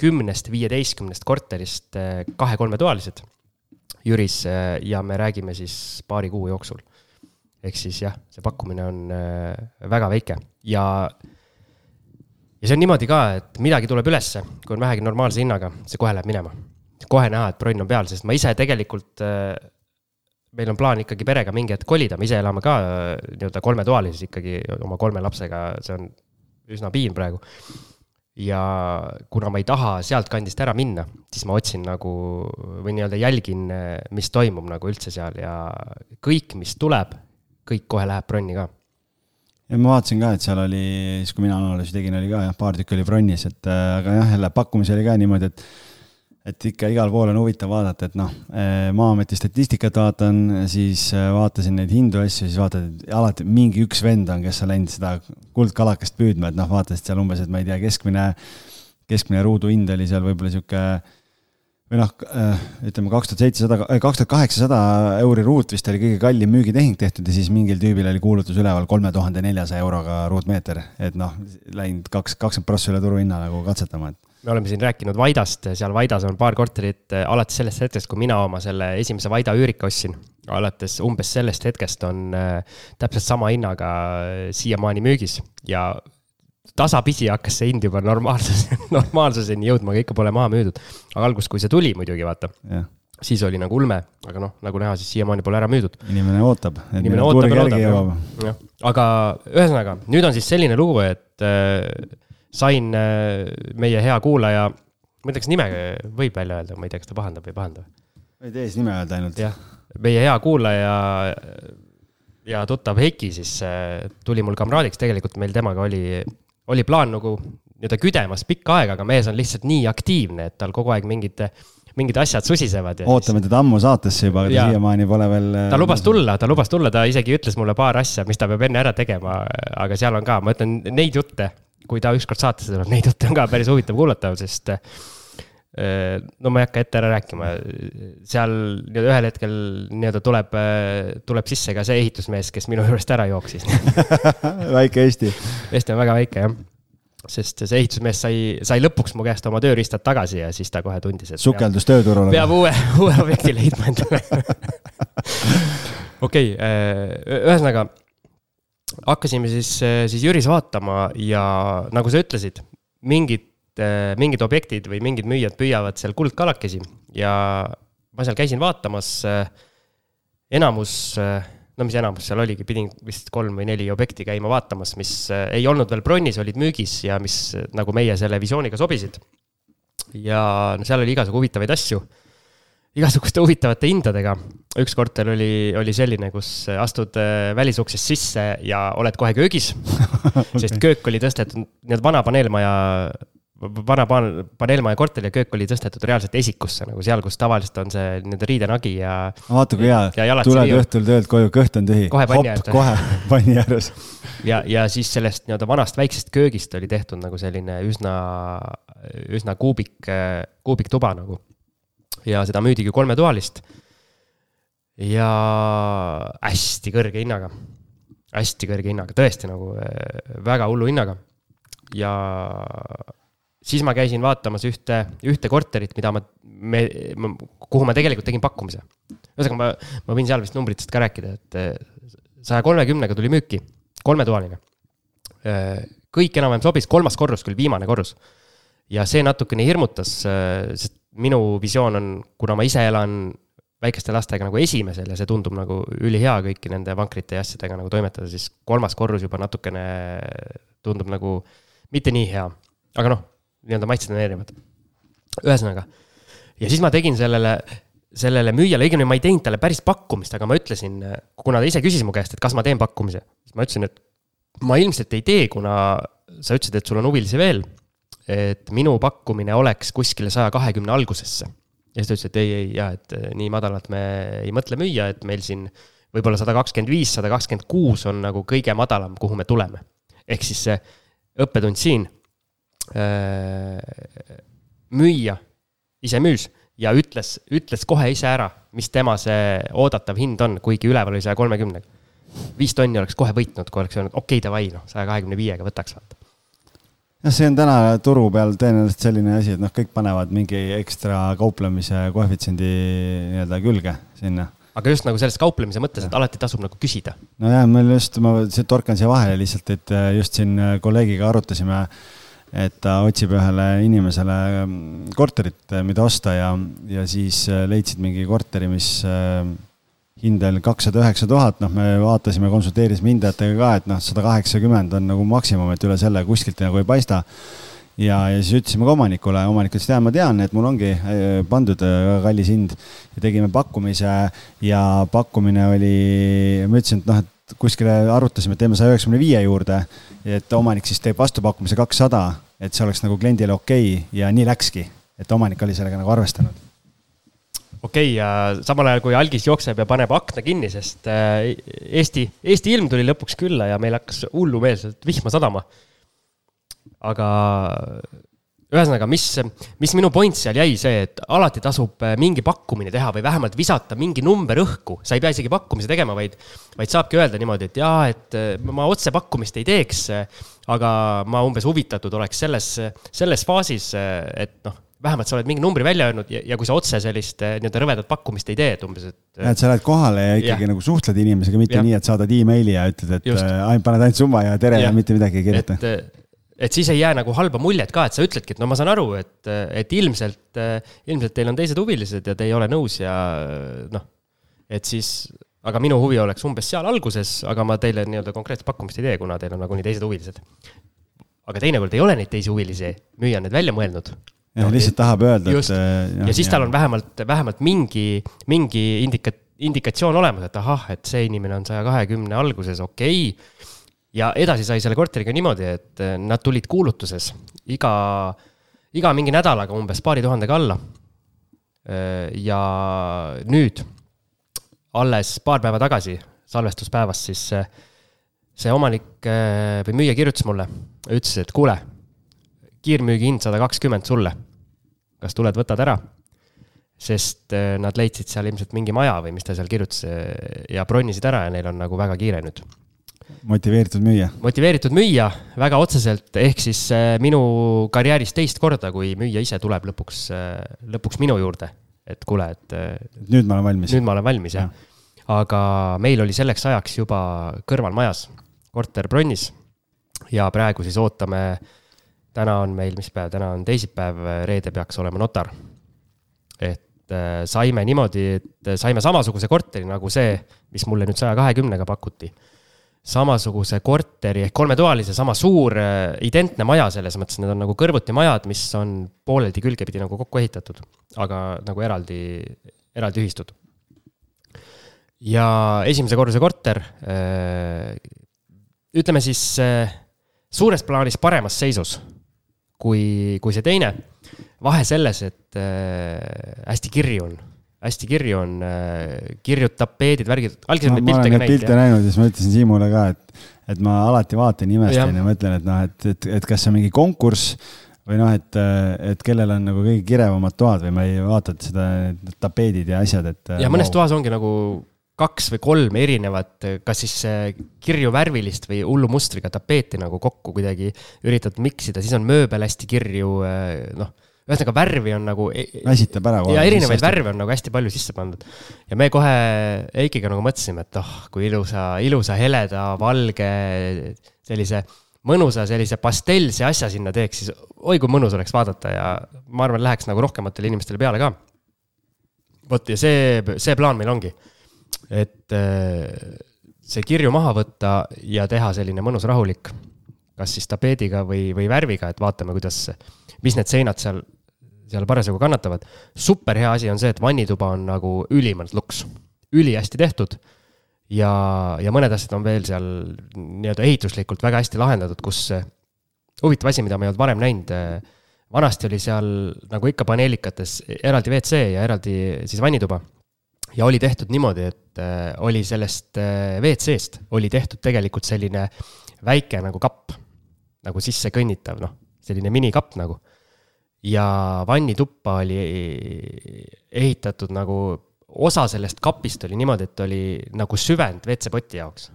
kümnest, viieteistkümnest korterist kahe-kolmetoalised Jüris ja me räägime siis paari kuu jooksul. ehk siis jah, see pakkumine on väga väike. Ja ja see on niimoodi ka, et midagi tuleb ülesse, kui on vähegi normaalse hinnaga, see kohe läheb minema. kohe näha, et bronn on peal, sest ma ise tegelikult, äh, meil on plaan ikkagi perega mingi hetk kolida, me ise elame ka äh, nii-öelda kolmetoalises ikkagi oma kolme lapsega, see on üsna piin praegu. ja kuna ma ei taha sealtkandist ära minna, siis ma otsin nagu või nii-öelda jälgin, äh, mis toimub nagu üldse seal ja kõik, mis tuleb, kõik kohe läheb bronni ka ja ma vaatasin ka, et seal oli, siis kui mina analüüsi tegin, oli ka jah, paar tükki oli bronnis, et äh, aga jah, jälle pakkumisi oli ka niimoodi, et et ikka igal pool on huvitav vaadata, et noh, äh, Maa-ameti statistikat vaatan, siis äh, vaatasin neid hindu asju, siis vaatad, et alati mingi üks vend on, kes on läinud seda kuldkalakest püüdma, et noh, vaatasid seal umbes, et ma ei tea, keskmine, keskmine ruuduhind oli seal võib-olla sihuke või noh, äh, ütleme kaks tuhat seitsesada, äh, kaks tuhat kaheksasada euri ruut vist oli kõige kallim müügitehing tehtud ja siis mingil tüübil oli kuulutus üleval kolme tuhande neljasaja euroga ruutmeeter. et noh, läinud kaks, kakskümmend prossa üle turuhinna nagu katsetama, et me oleme siin rääkinud Vaidast, seal Vaidas on paar korterit äh, alates sellest hetkest, kui mina oma selle esimese Vaida üürika ostsin. alates umbes sellest hetkest on täpselt sama hinnaga siiamaani müügis ja tasapisi hakkas see hind juba normaalsus, *laughs* normaalsuseni jõudma, aga ikka pole maha müüdud. aga alguses, kui see tuli muidugi, vaata yeah., siis oli nagu ulme, aga noh, nagu näha, siis siiamaani pole ära müüdud. inimene ootab. inimene ootab ja ootab, aga ühesõnaga, nüüd on siis selline lugu, et äh, sain äh, meie hea kuulaja, ma ei tea, kas nime võib välja öelda, ma ei tea, kas ta pahandab või ei pahanda. ei tee siis nime öelda ainult. jah, meie hea kuulaja ja tuttav Heiki siis äh, tuli mul kamraadiks, tegelikult meil temaga oli oli plaan nagu nii-öelda küdemas pikka aega, aga mees on lihtsalt nii aktiivne, et tal kogu aeg mingid, mingid asjad susisevad. ootame siis... teda ammu saatesse juba, aga ta siiamaani pole veel. ta lubas tulla, ta lubas tulla, ta isegi ütles mulle paar asja, mis ta peab enne ära tegema, aga seal on ka, ma ütlen neid jutte, kui ta ükskord saatesse tuleb, neid jutte on ka päris huvitav kuulata, sest äh, no ma ei hakka ette ära rääkima, seal nii-öelda ühel hetkel nii-öelda tuleb, tuleb sisse ka see ehitusmees, kes minu juurest ära jooksis *laughs* väike Eesti. Eesti on väga väike, jah sest see ehitusmees sai, sai lõpuks mu käest oma tööriistad tagasi ja siis ta kohe tundis, et. sukeldus tööturule. peab uue, uue objekti leidma endale. *laughs* okei, äh, ühesõnaga hakkasime siis, siis Jüris vaatama ja nagu sa ütlesid, mingid, äh, mingid objektid või mingid müüjad püüavad seal kuldkalakesi ja ma seal käisin vaatamas. Äh, enamus no mis enamus seal oligi, pidin vist kolm või neli objekti käima vaatamas, mis äh, ei olnud veel bronnis, olid müügis ja mis äh, nagu meie selle visiooniga sobisid. ja no seal oli igasugu huvitavaid asju, igasuguste huvitavate hindadega. üks korter oli, oli selline, kus astud äh, välisuksest sisse ja oled kohe köögis *laughs* sest köök oli tõstetud, nii-öelda vana paneelmaja vana pan-, paneelmaja korter ja köök oli tõstetud reaalselt esikusse nagu seal, kus tavaliselt on see nii-öelda riidenagi ja. vaata kui hea, tuled õhtul töölt koju, kõht on tühi. kohe panni ääres. kohe panni ääres. ja, ja siis sellest nii-öelda vanast väiksest köögist oli tehtud nagu selline üsna, üsna kuubik, kuubiktuba nagu. ja seda müüdigi kolmetoalist. ja hästi kõrge hinnaga, hästi kõrge hinnaga, tõesti nagu väga hullu hinnaga ja siis ma käisin vaatamas ühte, ühte korterit, mida ma, me, kuhu ma tegelikult tegin pakkumise. ühesõnaga, ma, ma võin seal vist numbritest ka rääkida, et eh, saja kolmekümnega tuli müüki, kolmetoaline. Eh, kõik enam-vähem sobis, kolmas korrus küll, viimane korrus. ja see natukene hirmutas, eh, sest minu visioon on, kuna ma ise elan väikeste lastega nagu esimesel ja see tundub nagu ülihea kõiki nende vankrite ja asjadega nagu toimetada, siis kolmas korrus juba natukene tundub nagu mitte nii hea. aga noh, nii-öelda maitsed on erinevad. ühesõnaga, ja siis ma tegin sellele, sellele müüjale, õigemini ma ei teinud talle päris pakkumist, aga ma ütlesin, kuna ta ise küsis mu käest, et kas ma teen pakkumise, siis ma ütlesin, et ma ilmselt ei tee, kuna sa ütlesid, et sul on huvilisi veel. et minu pakkumine oleks kuskile saja kahekümne algusesse. ja siis ta ütles, et ei, ei, jaa, et nii madalalt me ei mõtle müüa, et meil siin võib-olla sada kakskümmend viis, sada kakskümmend kuus on nagu kõige madalam, kuhu me tuleme. ehk siis see õppetund siin müüja ise müüs ja ütles, ütles kohe ise ära, mis tema see oodatav hind on, kuigi üleval oli saja kolmekümnega. viis tonni oleks kohe võitnud, kui oleks öelnud, okei okay,, davai, noh, saja kahekümne viiega võtaks, vaata jah, see on täna turu peal tõenäoliselt selline asi, et noh, kõik panevad mingi ekstra kauplemise koefitsiendi nii-öelda külge sinna. aga just nagu selles kauplemise mõttes, et alati tasub nagu küsida. nojah, meil just, ma torkan siia vahele lihtsalt, et just siin kolleegiga arutasime äh, et ta otsib ühele inimesele mm, korterit, mida osta ja, ja siis äh, leidsid mingi korteri, mis äh, hind oli kakssada üheksa tuhat, noh, me vaatasime, konsulteerisime hindajatega ka, et noh, sada kaheksakümmend on nagu maksimum, et üle selle kuskilt nagu ei paista. ja, ja siis ütlesime ka omanikule, omanik ütles, tead, ma tean, et mul ongi pandud väga kallis hind ja tegime pakkumise ja pakkumine oli, ma ütlesin, et noh, et kuskile arutasime, et teeme saja üheksakümne viie juurde, et omanik siis teeb vastupakkumise kakssada, et see oleks nagu kliendile okei okay, ja nii läkski, et omanik oli sellega nagu arvestanud. okei okay, ja samal ajal, kui algis jookseb ja paneb akna kinni, sest äh, Eesti, Eesti ilm tuli lõpuks külla ja meil hakkas hullumeelselt vihma sadama. aga ühesõnaga, mis, mis minu point seal jäi, see, et alati tasub äh, mingi pakkumine teha või vähemalt visata mingi number õhku, sa ei pea isegi pakkumise tegema, vaid, vaid saabki öelda niimoodi, et jaa, et äh, ma otse pakkumist ei teeks, aga ma umbes huvitatud oleks selles, selles faasis, et noh, vähemalt sa oled mingi numbri välja öelnud ja, ja kui sa otse sellist äh, nii-öelda rõvedat pakkumist ei tee, et umbes, et. et sa lähed kohale ja ikkagi ja. nagu suhtled inimesega, mitte ja. nii, et saadad emaili ja ütled, et ainult paned ainult summa ja tere ja, ja mitte midagi ei kirjuta. et et siis ei jää nagu halba muljet ka, et sa ütledki, et no ma saan aru, et, et ilmselt, ilmselt teil on teised huvilised ja te ei ole nõus ja noh, et siis, aga minu huvi oleks umbes seal alguses, aga ma teile nii-öelda konkreetset pakkumist ei tee, kuna teil on nagunii teised huvilised. aga teinekord ei ole neid teisi huvilisi, müüja on need välja mõelnud. jah no,, lihtsalt tahab öelda, et. ja, ja siis tal on vähemalt, vähemalt mingi, mingi indika-, indikatsioon olemas, et ahah, et see inimene on saja kahekümne alguses, okei okay ja edasi sai selle korteriga niimoodi, et eh, nad tulid kuulutuses iga, iga mingi nädalaga umbes paari tuhandega alla. Eh, ja nüüd, alles paar päeva tagasi, salvestuspäevast, siis see, omanik eh, või müüja kirjutas mulle, ütles, et kuule, kiirmüügihind sada kakskümmend sulle. kas tuled, võtad ära? sest nad leidsid seal ilmselt mingi maja või mis ta seal kirjutas ja bronnisid ära ja neil on nagu väga kiire nüüd motiveeritud müüja. motiveeritud müüja väga otseselt, ehk siis äh, minu karjääris teist korda, kui müüja ise tuleb lõpuks, äh, lõpuks minu juurde, et kuule, et. Äh, nüüd ma olen valmis. nüüd ma olen valmis, jah ja. aga meil oli selleks ajaks juba kõrval majas korter bronnis ja praegu siis ootame. täna on meil, mis päev, täna on teisipäev, reede peaks olema notar. et saime niimoodi, et saime samasuguse korteri nagu see, mis mulle nüüd saja kahekümnega pakuti samasuguse korteri ehk kolmetoalise, sama suur identne maja selles mõttes, need on nagu kõrvuti majad, mis on pooleldi külgepidi nagu kokku ehitatud, aga nagu eraldi, eraldi ühistud. ja esimese korruse korter, ütleme siis suures plaanis paremas seisus kui, kui see teine. vahe selles, et äh, hästi kirju on, hästi kirju on äh,, kirjud tapeedid, värgid, algselt neid pilte ka näinud. pilte näinud ja siis ma ütlesin Siimule ka, et, et ma alati vaatan, imestan ja, mõtlen, et noh, et, et, et kas see on mingi konkurss või noh, et, et kellel on nagu kõige kirevamad toad või ma ei vaata seda tapeedid ja asjad, et. ja mõnes wow. toas ongi nagu kaks või kolm erinevat, kas siis kirju värvilist või hullu mustriga tapeeti nagu kokku kuidagi üritad miksida, siis on mööbel hästi kirju, noh ühesõnaga värvi on nagu. E-, väsitab ära. ja erinevaid värve on nagu hästi palju sisse pandud. ja me kohe Eikiga nagu mõtlesime, et oh, kui ilusa, ilusa heleda, valge, sellise mõnusa sellise pastellse asja sinna teeks, siis oi kui mõnus oleks vaadata ja ma arvan, läheks nagu rohkematele inimestele peale ka. vot ja see, see plaan meil ongi et äh, see kirju maha võtta ja teha selline mõnus rahulik, kas siis tapeediga või, või värviga, et vaatame, kuidas, mis need seinad seal, seal parasjagu kannatavad. super hea asi on see, et vannituba on nagu ülimalt luks, ülihästi tehtud ja, ja mõned asjad on veel seal nii-öelda ehituslikult väga hästi lahendatud, kus huvitav asi, mida ma ei olnud varem näinud, vanasti oli seal nagu ikka paneelikates eraldi WC ja eraldi siis vannituba ja oli tehtud niimoodi, et äh, oli sellest äh, WC-st oli tehtud tegelikult selline väike nagu kapp, nagu sisse kõnnitav, noh, selline minikapp nagu. Ja vannituppa oli ehitatud nagu, osa sellest kapist oli niimoodi, et oli nagu süvend WC-poti jaoks.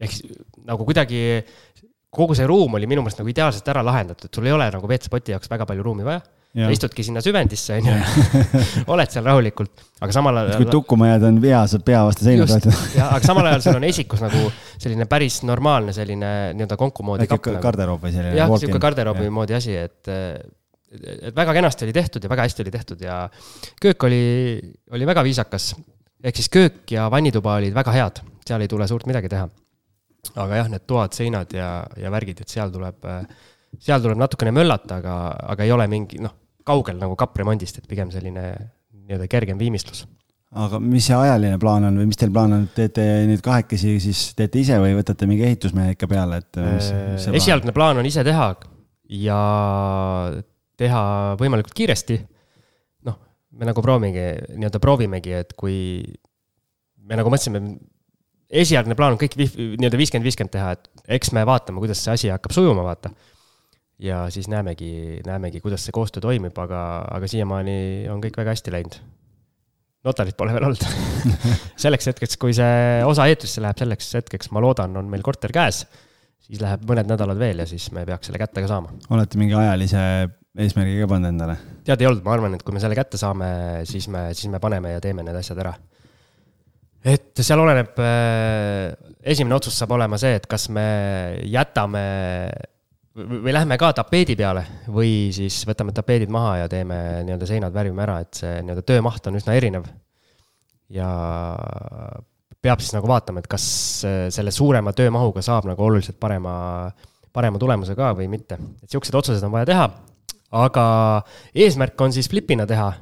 ehk siis nagu kuidagi kogu see ruum oli minu meelest nagu ideaalselt ära lahendatud, sul ei ole nagu WC-poti jaoks väga palju ruumi vaja istudki sinna süvendisse, on ju, *laughs* oled seal rahulikult, aga samal ajal. kui tukkuma jääd, on pea, saad pea vastu seina toetada. jah, aga samal ajal sul on esikus nagu selline päris normaalne selline nii-öelda konku moodi. Nagu. garderoob või selline. jah, sihuke garderoobi moodi asi, et, et väga kenasti oli tehtud ja väga hästi oli tehtud ja köök oli, oli väga viisakas. ehk siis köök ja vannituba olid väga head, seal ei tule suurt midagi teha. aga jah, need toad, seinad ja, ja värgid, et seal tuleb, seal tuleb natukene möllata, aga, aga ei ole mingi noh kaugel nagu kappremondist, et pigem selline nii-öelda kergem viimistlus. aga mis see ajaline plaan on või mis teil plaan on, teete nüüd kahekesi siis teete ise või võtate mingi ehitusmehe ikka peale, et mis, mis äh, esialgne plaan? plaan on ise teha ja teha võimalikult kiiresti. noh, me nagu proovimegi, nii-öelda proovimegi, et kui me nagu mõtlesime, esialgne plaan on kõik nii-öelda viiskümmend, viiskümmend teha, et eks me vaatame, kuidas see asi hakkab sujuma, vaata ja siis näemegi, näemegi, kuidas see koostöö toimib, aga, aga siiamaani on kõik väga hästi läinud. notarit pole veel olnud *laughs* selleks hetkeks, kui see osa eetrisse läheb, selleks hetkeks, ma loodan, on meil korter käes, siis läheb mõned nädalad veel ja siis me peaks selle kätte ka saama. olete mingi ajalise eesmärgi ka pannud endale? tead, ei olnud, ma arvan, et kui me selle kätte saame, siis me, siis me paneme ja teeme need asjad ära. et seal oleneb, äh, esimene otsus saab olema see, et kas me jätame või lähme ka tapeedi peale või siis võtame tapeedid maha ja teeme nii-öelda seinad värvime ära, et see nii-öelda töömaht on üsna erinev. ja peab siis nagu vaatama, et kas selle suurema töömahuga saab nagu oluliselt parema, parema tulemuse ka või mitte. et siuksed otsused on vaja teha, aga eesmärk on siis flipina teha.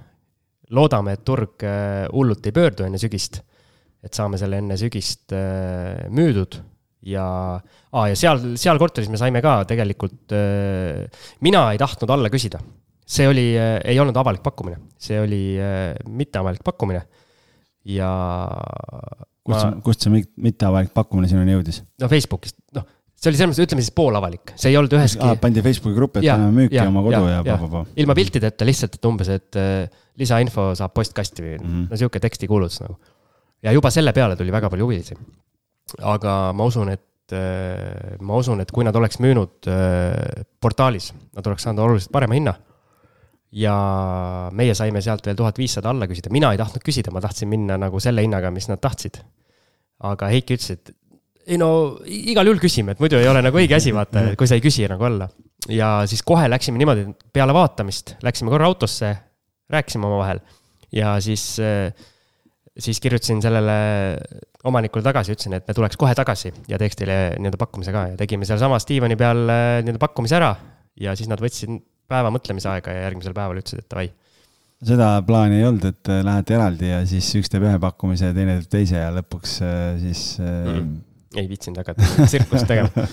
loodame, et turg äh, hullult ei pöördu enne sügist. et saame selle enne sügist äh, müüdud ja ah,, ja seal, seal korteris me saime ka tegelikult äh,, mina ei tahtnud alla küsida. see oli äh,, ei olnud avalik pakkumine, see oli äh, mitteavalik pakkumine ja. kust see, kust see mitteavalik pakkumine sinuni jõudis? no Facebookist, noh, see oli selles mõttes, ütleme siis poolavalik, see ei olnud üheski ah,. pandi Facebooki gruppi, et paneme müüki ja, oma kodu ja, ja, ja. ilma piltideta lihtsalt, et umbes, et lisainfo saab postkasti või mm -hmm. no sihuke tekstikuulutus nagu. ja juba selle peale tuli väga palju huvilisi aga ma usun, et äh, ma usun, et kui nad oleks müünud äh, portaalis, nad oleks saanud oluliselt parema hinna. ja meie saime sealt veel tuhat viissada alla küsida, mina ei tahtnud küsida, ma tahtsin minna nagu selle hinnaga, mis nad tahtsid. aga Heiki ütles, et ei no igal juhul küsime, et muidu ei ole nagu õige asi, vaata, kui sa ei küsi nagu alla. ja siis kohe läksime niimoodi, peale vaatamist läksime korra autosse, rääkisime omavahel ja siis äh, siis kirjutasin sellele omanikule tagasi, ütlesin, et me tuleks kohe tagasi ja teeks teile nii-öelda pakkumise ka ja tegime sealsamas diivani peal äh, nii-öelda pakkumise ära. ja siis nad võtsid päeva mõtlemisaega ja järgmisel päeval ütlesid, et davai. seda plaani ei olnud, et äh, lähete eraldi ja siis üks teeb ühe pakkumise ja teine teeb teise ja lõpuks äh, siis mm.. ei viitsinud hakata *laughs* tsirkust tegema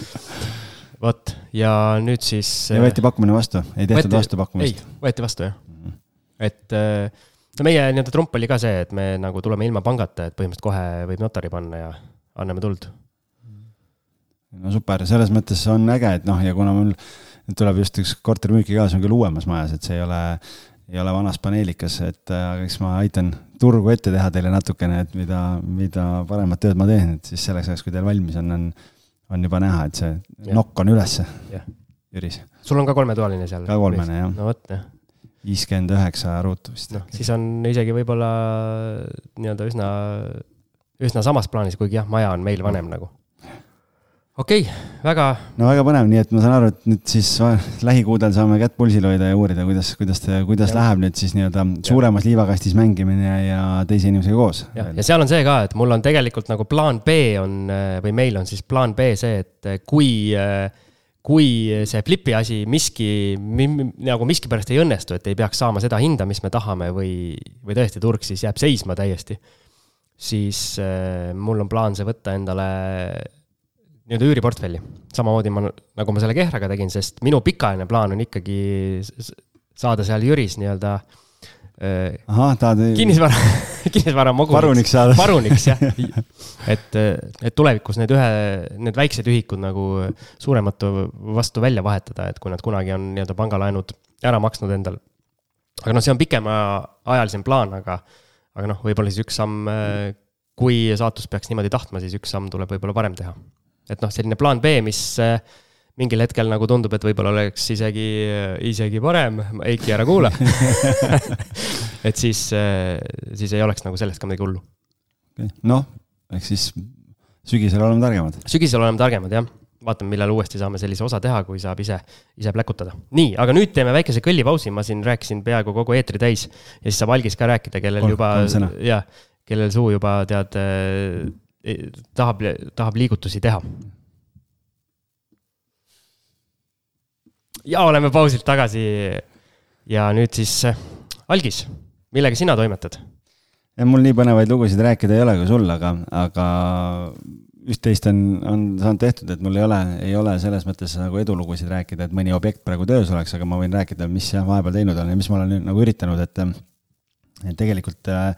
vot ja nüüd siis. ja võeti pakkumine vastu, ei tehtud võeti, vastu pakkumist? ei, võeti vastu jah mm. -hmm. et no meie nii-öelda trump oli ka see, et me nagu tuleme ilma pangata, et põhimõtteliselt kohe võib notari panna ja anname tuld. no super, selles mõttes on äge, et noh, ja kuna mul tuleb just üks korter müüki ka, see on küll uuemas majas, et see ei ole, ei ole vanas paneelikas, et aga eks ma aitan turgu ette teha teile natukene, et mida, mida paremat tööd ma teen, et siis selleks ajaks, kui teil valmis on, on, on juba näha, et see ja. nokk on ülesse. Jüris. sul on ka kolmetoaline seal? ka kolmene, jah. no vot, jah viiskümmend üheksa ruutu vist. noh, siis on isegi võib-olla nii-öelda üsna, üsna samas plaanis, kuigi jah, maja on meil vanem nagu. okei okay,, väga. no väga põnev, nii et ma saan aru, et nüüd siis lähikuudel saame kätt pulsil hoida ja uurida, kuidas, kuidas, kuidas ja. läheb nüüd siis nii-öelda suuremas liivakastis mängimine ja teise inimesega koos. jah, ja seal on see ka, et mul on tegelikult nagu plaan B on või meil on siis plaan B see, et kui äh, kui see Flipi asi miski, nagu miskipärast ei õnnestu, et ei peaks saama seda hinda, mis me tahame või, või tõesti turg siis jääb seisma täiesti, siis äh, mul on plaan see võtta endale nii-öelda üüriportfelli. samamoodi ma, nagu ma selle Kehraga tegin, sest minu pikaajaline plaan on ikkagi saada seal Jüris nii-öelda Äh, ahah, tahad. kinnisvara *laughs* kinnisvara moguniks. paruniks saada. paruniks *laughs* jah et, et tulevikus need ühe, need väiksed ühikud nagu suuremate vastu välja vahetada, et kui nad kunagi on nii-öelda pangalaenud ära maksnud endal. aga noh, see on pikemaajalisem plaan, aga, aga noh, võib-olla siis üks samm, kui saatus peaks niimoodi tahtma, siis üks samm tuleb võib-olla varem teha. et noh, selline plaan B, mis mingil hetkel nagu tundub, et võib-olla oleks isegi, isegi parem, Eiki, ära kuula *laughs* et siis, siis ei oleks nagu sellest ka midagi hullu. noh, eks siis sügisel oleme targemad. sügisel oleme targemad, jah. vaatame, millal uuesti saame sellise osa teha, kui saab ise, ise pläkutada. nii, aga nüüd teeme väikese kõllipausi, ma siin rääkisin peaaegu kogu eetri täis ja siis saab algis ka rääkida, kellel Kolm, juba, jah, kellel suu juba tead eh,, tahab, tahab liigutusi teha ja oleme pausilt tagasi. ja nüüd siis äh, algis, millega sina toimetad? mul nii põnevaid lugusid rääkida ei ole kui sul, aga, aga üht-teist on, on saanud tehtud, et mul ei ole, ei ole selles mõttes nagu edulugusid rääkida, et mõni objekt praegu töös oleks, aga ma võin rääkida, mis jah, vahepeal teinud olen ja mis ma olen nagu üritanud, et et tegelikult äh,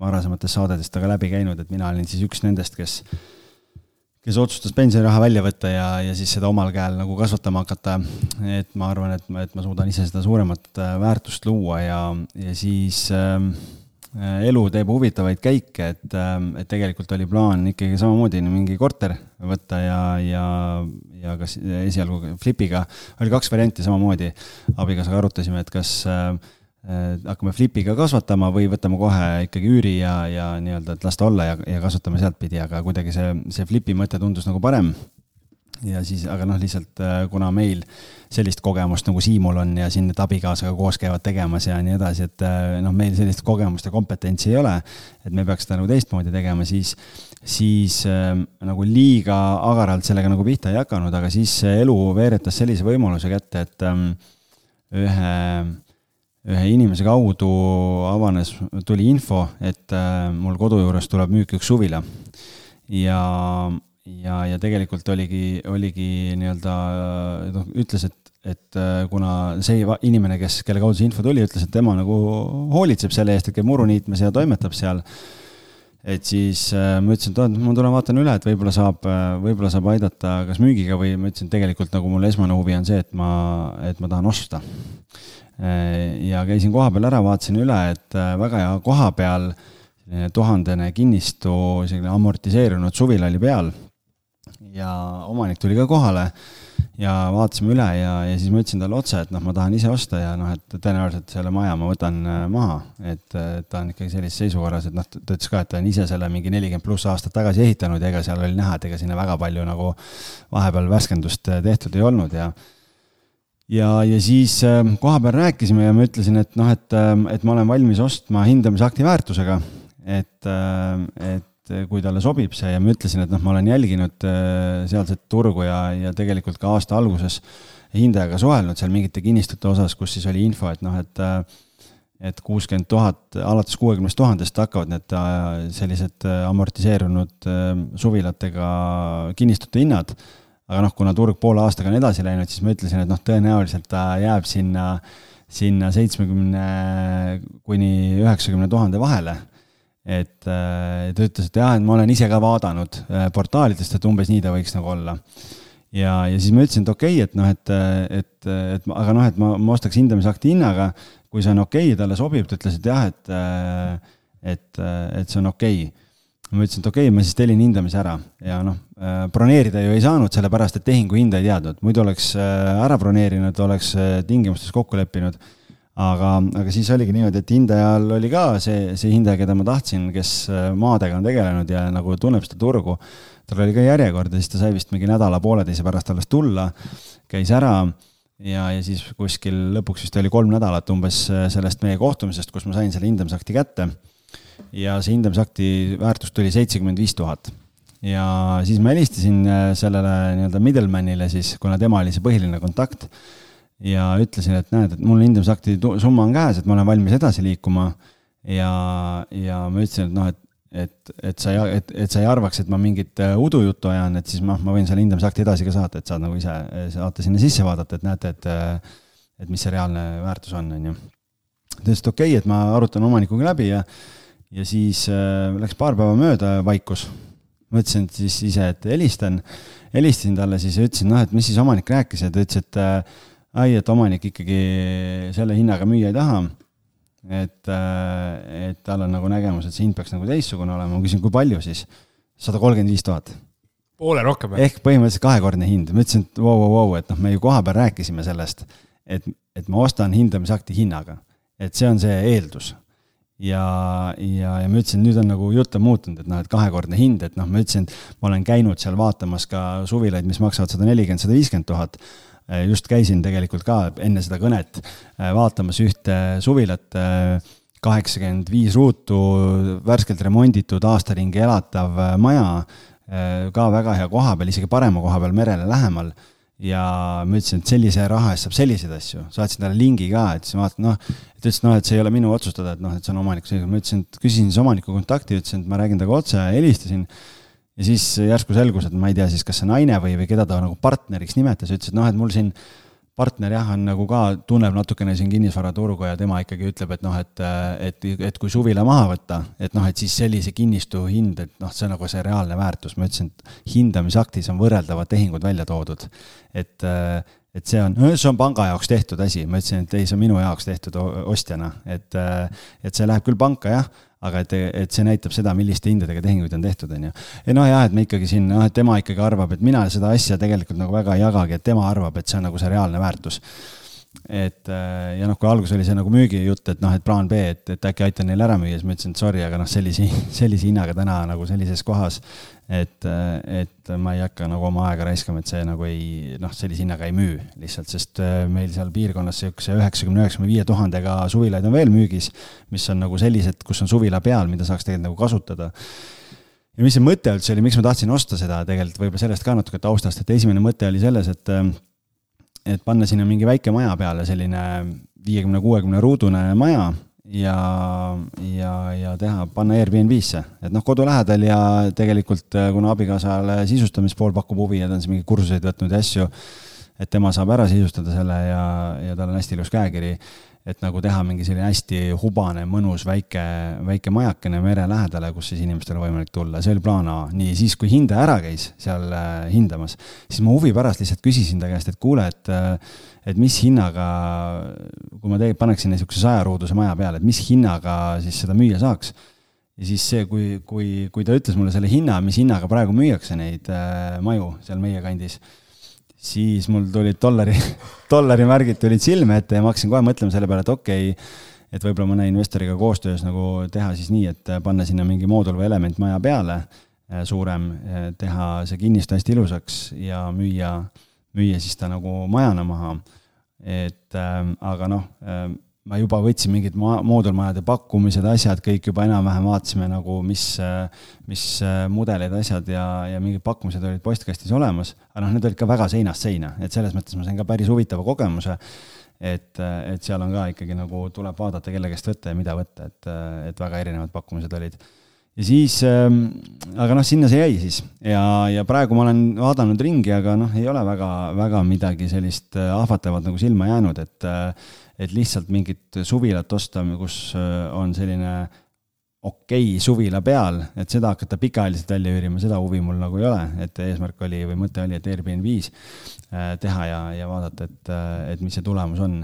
varasemates saadetest ka läbi käinud, et mina olin siis üks nendest, kes kes otsustas pensioniraha välja võtta ja, ja siis seda omal käel nagu kasvatama hakata. et ma arvan, et ma, et ma suudan ise seda suuremat äh, väärtust luua ja, ja siis äh, elu teeb huvitavaid käike, et, äh, et tegelikult oli plaan ikkagi samamoodi mingi korter võtta ja, ja, ja kas esialgu Flipiga oli kaks varianti samamoodi. abikaasaga arutasime, et kas Äh, hakkame Flipiga kasvatama või võtame kohe ikkagi üüri ja, ja nii-öelda, et las ta olla ja, ja kasvatame sealtpidi, aga kuidagi see, see Flipi mõte tundus nagu parem. ja siis, aga noh, lihtsalt äh, kuna meil sellist kogemust nagu Siimul on ja siin need abikaasaga koos käivad tegemas ja nii edasi, et äh, noh, meil sellist kogemust ja kompetentsi ei ole, et me peaks seda nagu teistmoodi tegema, siis, siis äh, nagu liiga agaralt sellega nagu pihta ei hakanud, aga siis elu veeretas sellise võimaluse kätte, et ähm, ühe ühe inimese kaudu avanes, tuli info, et äh, mul kodu juures tuleb müüki üks suvila. ja, ja, ja tegelikult oligi, oligi nii-öelda noh, ütles, et, et äh, kuna see inimene, kes, kelle kaudu see info tuli, ütles, et tema nagu hoolitseb selle eest, et käib muru niitmas ja toimetab seal et siis äh, ma ütlesin, et oot, ma tulen vaatan üle, et võib-olla saab, võib-olla saab aidata kas müügiga või ma ütlesin, tegelikult nagu mul esmane huvi on see, et ma, et ma tahan osta. Äh, ja käisin kohapeal ära, vaatasin üle, et äh, väga hea koha peal, selline tuhandene kinnistu, selline amortiseerunud suvila oli peal. ja omanik tuli ka kohale ja vaatasime üle ja, ja siis ma ütlesin talle otse, et noh, ma tahan ise osta ja noh, et tõenäoliselt selle maja ma võtan äh, maha, et ta on ikkagi sellises seisukorras, et noh, ta ütles ka, et ta on ise selle mingi nelikümmend pluss aastat tagasi ehitanud ja ega seal oli näha, et ega sinna väga palju nagu vahepeal värskendust tehtud ei olnud ja ja, ja siis ähm, kohapeal rääkisime ja ma ütlesin, et noh, et, ähm, et ma olen valmis ostma hindamisakti väärtusega. et, et kui talle sobib see ja ma ütlesin, et noh, ma olen jälginud sealset turgu ja, ja tegelikult ka aasta alguses hindajaga suhelnud seal mingite kinnistute osas, kus siis oli info, et noh, et et kuuskümmend tuhat, alates kuuekümnest tuhandest hakkavad need sellised amortiseerunud suvilatega kinnistute hinnad aga noh, kuna turg poole aastaga on edasi läinud, siis ma ütlesin, et noh, tõenäoliselt ta jääb sinna, sinna seitsmekümne kuni üheksakümne tuhande vahele. et äh, ta ütles, et jah, et ma olen ise ka vaadanud äh, portaalidest, et umbes nii ta võiks nagu olla. ja, ja siis ma ütlesin, et okei okay,, et noh, et, et, et aga noh, et ma, ma ostaks hindamisakti hinnaga, kui see on okei okay,, talle sobib, ta ütles, et jah, et, äh, et, et see on okei okay ma ütlesin, et okei okay,, ma siis tellin hindamise ära ja noh, äh, broneerida ju ei saanud, sellepärast et tehingu hinda ei teadnud, muidu oleks äh, ära broneerinud, oleks äh, tingimustes kokku leppinud. aga, aga siis oligi niimoodi, et hindajal oli ka see, see hindaja, keda ma tahtsin, kes maadega on tegelenud ja nagu tunneb seda turgu. tal oli ka järjekord ja siis ta sai vist mingi nädala-pooleteise pärast alles tulla, käis ära ja, ja siis kuskil lõpuks vist oli kolm nädalat umbes sellest meie kohtumisest, kus ma sain selle hindamisakti kätte ja see hindamisakti väärtus tuli seitsekümmend viis tuhat. ja siis ma helistasin äh, sellele nii-öelda middleman'ile siis, kuna tema oli see põhiline kontakt ja ütlesin, et näed, et mul hindamisakti summa on käes, et ma olen valmis edasi liikuma. ja, ja ma ütlesin, et noh, et, et, et sa ei, et, et sa ei arvaks, et ma mingit äh, udujuttu ajan, et siis ma, ma võin selle hindamisakti edasi ka saata, et saad nagu ise saate sinna sisse vaadata, et näete, et, äh, et mis see reaalne väärtus on, on ju. ta ütles, et okei okay,, et ma arutan omanikuga läbi ja ja siis äh, läks paar päeva mööda, vaikus. mõtlesin, siis ise, et helistan, helistasin talle siis ja ütlesin, noh, et mis siis omanik rääkis ja ta ütles, et äh, ai, et omanik ikkagi selle hinnaga müüa ei taha. et äh,, et tal on nagu nägemus, et see hind peaks nagu teistsugune olema, ma küsin, kui palju siis? sada kolmkümmend viis tuhat poole rohkem. ehk põhimõtteliselt kahekordne hind, ma ütlesin, et vau, vau, vau, et noh, me ju kohapeal rääkisime sellest, et, et ma ostan hindamisakti hinnaga. et see on see eeldus, ja, ja, ja ma ütlesin, nüüd on nagu jutt on muutunud, et noh, et kahekordne hind, et noh, ma ütlesin, et ma olen käinud seal vaatamas ka suvilaid, mis maksavad sada nelikümmend, sada viiskümmend tuhat. just käisin tegelikult ka enne seda kõnet vaatamas ühte suvilat, kaheksakümmend viis ruutu, värskelt remonditud, aastaringi elatav maja, ka väga hea koha peal, isegi parema koha peal merele lähemal ja ma ütlesin, et sellise raha eest saab selliseid asju, saatsin talle lingi ka, et siis vaatan, noh, et ütles, noh, et see ei ole minu otsustada, et noh, et see on omaniku seisukoht, ma ütlesin, et küsisin siis omaniku kontakti, ütlesin, et ma räägin temaga otse, helistasin. ja siis järsku selgus, et ma ei tea siis, kas see naine või, või keda ta nagu partneriks nimetas, ütles, et noh, et mul siin partner jah, on nagu ka, tunneb natukene siin kinnisvaraturgu ja tema ikkagi ütleb, et noh, et, et, et kui suvila maha võtta, et noh, et siis sellise kinnistu hind, et noh, see on nagu see reaalne väärtus, ma ütlesin, et hindamisaktis on võrreldavad tehingud välja toodud. et, et see on, see on panga jaoks tehtud asi, ma ütlesin, et ei, see on minu jaoks tehtud ostjana, et, et see läheb küll panka jah aga et, et see näitab seda, milliste hindadega tehinguid on tehtud, on ju. ja noh, jah, et me ikkagi siin, noh, et tema ikkagi arvab, et mina seda asja tegelikult nagu väga ei jagagi, et tema arvab, et see on nagu see reaalne väärtus et äh, ja noh, kui alguses oli see nagu müügijutt, et noh, et plaan B, et, et äkki aitan neil ära müüa, siis ma ütlesin, et sorry, aga noh, sellise, *laughs* sellise hinnaga täna nagu sellises kohas, et, äh, et ma ei hakka nagu oma aega raiskama, et see nagu ei noh, sellise hinnaga ei müü lihtsalt, sest äh, meil seal piirkonnas niisuguse üheksakümne, üheksakümne viie tuhandega suvilaid on veel müügis, mis on nagu sellised, kus on suvila peal, mida saaks tegelikult nagu kasutada. Ja mis see mõte üldse oli, miks ma tahtsin osta seda tegelikult, võib-olla sellest ka natuke taustast, et esimene mõte oli selles, et et panna sinna mingi väike maja peale, selline viiekümne, kuuekümne ruudune maja ja, ja, ja teha, panna Airbnb-sse, et noh, kodu lähedal ja tegelikult kuna abikaasale sisustamispool pakub huvi ja ta on siin mingeid kursuseid võtnud ja asju, et tema saab ära sisustada selle ja, ja tal on hästi ilus käekiri et nagu teha mingi selline hästi hubane, mõnus väike, väike majakene mere lähedale, kus siis inimestel on võimalik tulla, see oli plaan A. nii, siis kui hindaja ära käis seal äh, hindamas, siis ma huvi pärast lihtsalt küsisin ta käest, et kuule, et äh, et mis hinnaga, kui ma tegelikult paneksin niisuguse sajaruuduse maja peale, et mis hinnaga siis seda müüa saaks ja siis see, kui, kui, kui ta ütles mulle selle hinna, mis hinnaga praegu müüakse neid äh, maju seal meie kandis siis mul tulid dollari, *laughs* dollarimärgid tulid silme ette ja ma hakkasin kohe mõtlema selle peale, et okei okay,, et võib-olla mõne investoriga koostöös nagu teha siis nii, et panna sinna mingi moodul või element maja peale äh, suurem, äh, teha see kinnistu hästi ilusaks ja müüa, müüa siis ta nagu majana maha. et äh, aga noh äh,, ma juba võtsin mingid ma-, moodulmajade pakkumised, asjad kõik juba enam-vähem vaatasime nagu, mis, mis mudeleid, asjad ja, ja mingid pakkumised olid postkastis olemas. aga noh, need olid ka väga seinast seina, et selles mõttes ma sain ka päris huvitava kogemuse. et, et seal on ka ikkagi nagu tuleb vaadata, kelle käest võtta ja mida võtta, et, et väga erinevad pakkumised olid ja siis äh,, aga noh, sinna see jäi siis ja, ja praegu ma olen vaadanud ringi, aga noh, ei ole väga, väga midagi sellist äh, ahvatlevat nagu silma jäänud, et äh, et lihtsalt mingit suvilat osta, kus äh, on selline okei okay suvila peal, et seda hakata pikaajaliselt välja üürima, seda huvi mul nagu ei ole, et eesmärk oli või mõte oli, et Airbnb-s teha ja, ja vaadata, et, et mis see tulemus on.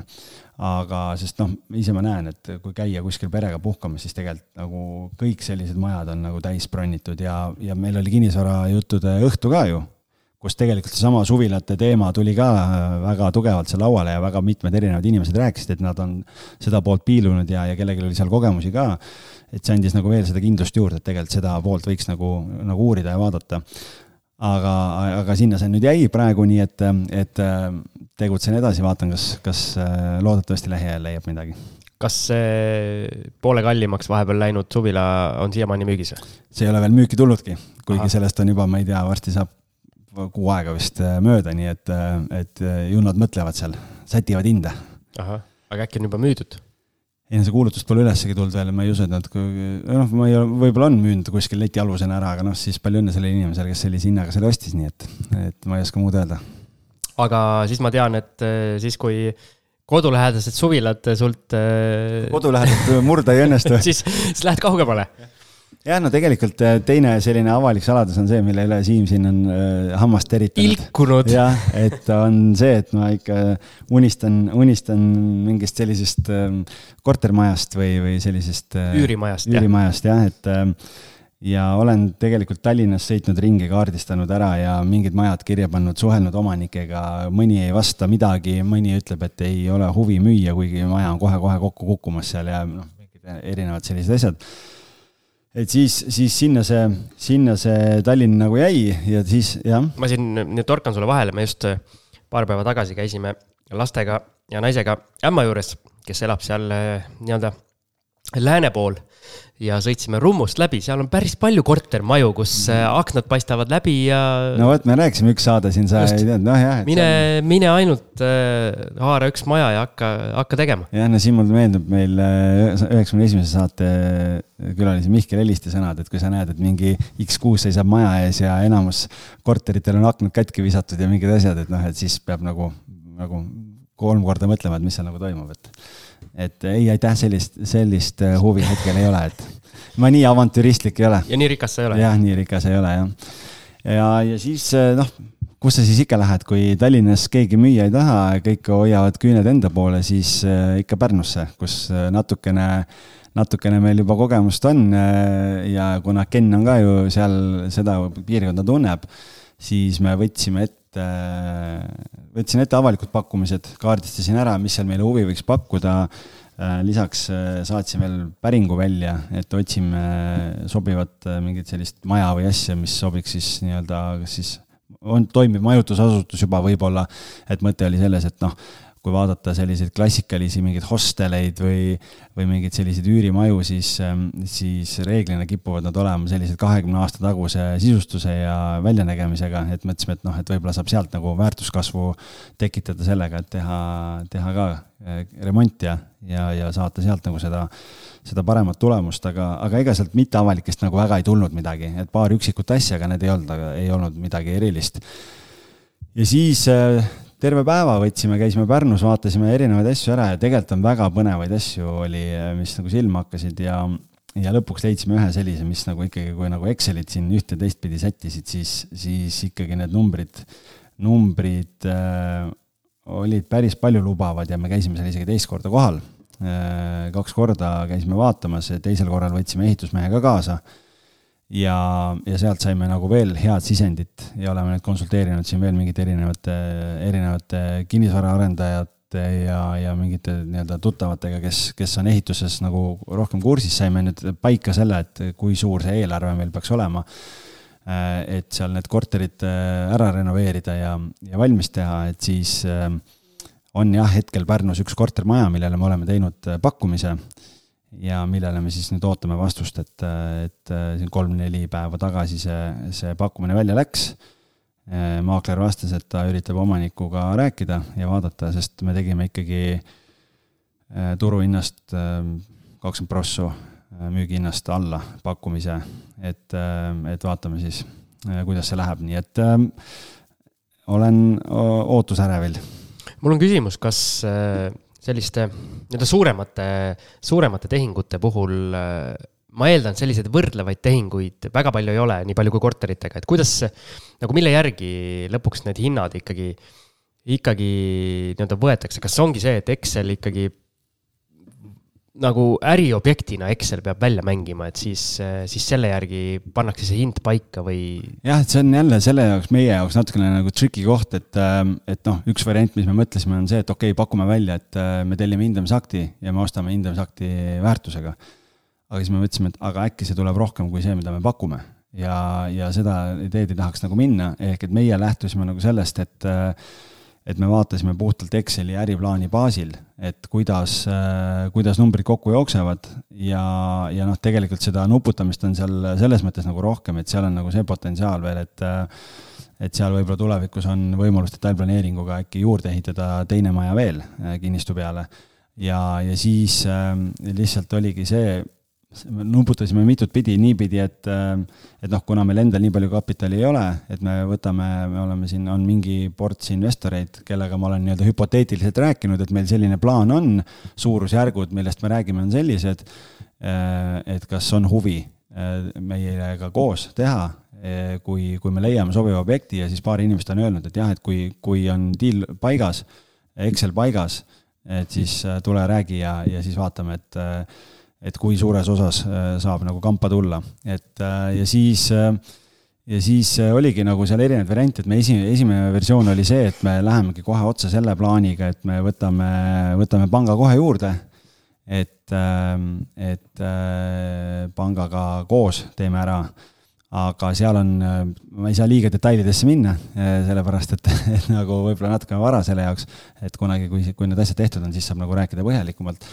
Aga sest noh, ise ma näen, et kui käia kuskil perega puhkamas, siis tegelikult nagu kõik sellised majad on nagu täis bronnitud ja, ja meil oli kinnisvarajuttude õhtu ka ju, kus tegelikult seesama suvilate teema tuli ka väga tugevalt seal lauale ja väga mitmed erinevad inimesed rääkisid, et nad on seda poolt piilunud ja, ja kellelgi oli seal kogemusi ka. et see andis nagu veel seda kindlust juurde, et tegelikult seda poolt võiks nagu, nagu uurida ja vaadata aga, aga sinna see nüüd jäi praegu, nii et, et tegutsen edasi, vaatan, kas, kas loodetavasti lähiajal leiab midagi. kas see poole kallimaks vahepeal läinud suvila on siiamaani müügis see ei ole veel müüki tulnudki, kuigi Aha. sellest on juba, ma ei tea, varsti saab kuu aega vist mööda, nii et, et ju nad mõtlevad seal, sätivad hinda. ahah, aga äkki on juba müüdud? ei no see kuulutus pole ülessegi tulnud veel, ma ei usu, et nad, noh, ma ei ole, võib-olla on müünud kuskil letialusena ära, aga noh, siis palju õnne sellele inimesele, kes sellise hinnaga selle ostis, nii et, et ma ei oska muud öelda. aga siis ma tean, et siis, kui kodulähedased suvilad sult kodulähedaselt murda ei õnnestu *laughs* siis, siis lähed kaugemale jah, no tegelikult äh, teine selline avalik saladus on see, mille üle Siim siin on äh, hammast eritanud. ilkunud. jah, et on see, et ma ikka unistan, unistan mingist sellisest äh, kortermajast või, või sellisest äh, üürimajast, üürimajast jah, et äh, ja olen tegelikult Tallinnas sõitnud ringi, kaardistanud ära ja mingid majad kirja pannud, suhelnud omanikega, mõni ei vasta midagi, mõni ütleb, et ei ole huvi müüa, kuigi maja on kohe-kohe kokku kukkumas seal ja noh, mingid erinevad sellised asjad et siis, siis sinna see, sinna see Tallinn nagu jäi ja siis jah. ma siin nüüd torkan sulle vahele, me just äh, paar päeva tagasi käisime lastega ja naisega ämma juures, kes elab seal äh, nii-öelda lääne pool ja sõitsime Rummust läbi, seal on päris palju kortermaju, kus äh, aknad paistavad läbi ja. no vot, me rääkisime üks saade siin, sa Just. ei teadnud, noh jah. mine on..., mine ainult äh, haara üks maja ja hakka, hakka tegema. jah, no siin mulle meenub meil äh, üheksakümne esimese saate külalise Mihkel Heliste sõnad, et kui sa näed, et mingi X6 seisab maja ees ja enamus korteritel on aknad katki visatud ja mingid asjad, et noh, et siis peab nagu, nagu kolm korda mõtlema, et mis seal nagu toimub, et et ei, aitäh, sellist, sellist äh, huvi hetkel ei ole, et ma nii avantüristlik ei ole. ja nii rikas sa ei ole? jah, nii rikas ei ole, jah. ja, ja siis äh, noh, kus sa siis ikka lähed, kui Tallinnas keegi müüa ei taha, kõik hoiavad küüned enda poole, siis ikka Pärnusse, kus natukene, natukene meil juba kogemust on ja kuna Ken on ka ju seal seda piirkonda tunneb, siis me võtsime ette et võtsin ette avalikud pakkumised, kaardistasin ära, mis seal meile huvi võiks pakkuda. Äh, lisaks äh, saatsin veel päringu välja, et otsime sobivat äh, mingit sellist maja või asja, mis sobiks siis nii-öelda, kas siis on toimiv majutusasutus juba võib-olla, et mõte oli selles, et noh kui vaadata selliseid klassikalisi mingeid hosteleid või, või mingeid selliseid üürimaju, siis, ähm, siis reeglina kipuvad nad olema sellised kahekümne aasta taguse sisustuse ja väljanägemisega, et mõtlesime, et noh, et võib-olla saab sealt nagu väärtuskasvu tekitada sellega, et teha, teha ka äh, remont ja, ja, ja saata sealt nagu seda, seda paremat tulemust, aga, aga ega sealt mitteavalikest nagu väga ei tulnud midagi, et paar üksikut asja, aga need ei olnud, ei olnud midagi erilist. ja siis äh, terve päeva võtsime, käisime Pärnus, vaatasime erinevaid asju ära ja tegelikult on väga põnevaid asju oli, mis nagu silma hakkasid ja, ja lõpuks leidsime ühe sellise, mis nagu ikkagi, kui nagu Excelit siin üht ja teistpidi sättisid, siis, siis ikkagi need numbrid, numbrid äh, olid päris paljulubavad ja me käisime seal isegi teist korda kohal äh,. kaks korda käisime vaatamas, teisel korral võtsime ehitusmehe ka kaasa ja, ja sealt saime nagu veel head sisendit ja oleme nüüd konsulteerinud siin veel mingite erinevate, erinevate kinnisvaraarendajate ja, ja mingite nii-öelda tuttavatega, kes, kes on ehituses nagu rohkem kursis, saime nüüd paika selle, et kui suur see eelarve meil peaks olema. et seal need korterid ära renoveerida ja, ja valmis teha, et siis äh, on jah, hetkel Pärnus üks kortermaja, millele me oleme teinud pakkumise ja millele me siis nüüd ootame vastust, et, et siin kolm-neli päeva tagasi see, see pakkumine välja läks. maakler vastas, et ta üritab omanikuga rääkida ja vaadata, sest me tegime ikkagi turuhinnast kakskümmend prossu müügihinnast alla pakkumise, et, et vaatame siis, kuidas see läheb, nii et äh, olen ootusärevil. mul on küsimus, kas äh selliste nii-öelda suuremate, suuremate tehingute puhul äh, ma eeldan, selliseid võrdlevaid tehinguid väga palju ei ole, nii palju kui korteritega, et kuidas, nagu mille järgi lõpuks need hinnad ikkagi, ikkagi nii-öelda võetakse, kas ongi see, et Excel ikkagi nagu äriobjektina Excel peab välja mängima, et siis, siis selle järgi pannakse see hind paika või? jah, et see on jälle selle jaoks, meie jaoks natukene nagu tricky koht, et, et noh, üks variant, mis me mõtlesime, on see, et okei okay,, pakume välja, et me tellime hindamisakti ja me ostame hindamisakti väärtusega. aga siis me mõtlesime, et aga äkki see tuleb rohkem kui see, mida me pakume ja, ja seda ideed ei tahaks nagu minna, ehk et meie lähtusime nagu sellest, et et me vaatasime puhtalt Exceli äriplaani baasil, et kuidas, äh, kuidas numbrid kokku jooksevad ja, ja noh, tegelikult seda nuputamist on seal selles mõttes nagu rohkem, et seal on nagu see potentsiaal veel, et äh, et seal võib-olla tulevikus on võimalus detailplaneeringuga äkki juurde ehitada teine maja veel äh, kinnistu peale. ja, ja siis äh, lihtsalt oligi see, nuputasime mitut pidi, niipidi, et, et noh, kuna meil endal nii palju kapitali ei ole, et me võtame, me oleme siin, on mingi ports investoreid, kellega ma olen nii-öelda hüpoteetiliselt rääkinud, et meil selline plaan on, suurusjärgud, millest me räägime, on sellised, et kas on huvi meiega koos teha, kui, kui me leiame sobiva objekti ja siis paar inimest on öelnud, et jah, et kui, kui on deal paigas, Excel paigas, et siis tule räägi ja, ja siis vaatame, et et kui suures osas äh, saab nagu kampa tulla, et äh, ja siis äh, ja siis oligi nagu seal erinevaid variante, et me esimene, esimene versioon oli see, et me lähemegi kohe otsa selle plaaniga, et me võtame, võtame panga kohe juurde. et, et pangaga koos teeme ära. aga seal on, ma ei saa liiga detailidesse minna, sellepärast et, *laughs* et nagu võib-olla natukene vara selle jaoks, et kunagi, kui, kui need asjad tehtud on, siis saab nagu rääkida põhjalikumalt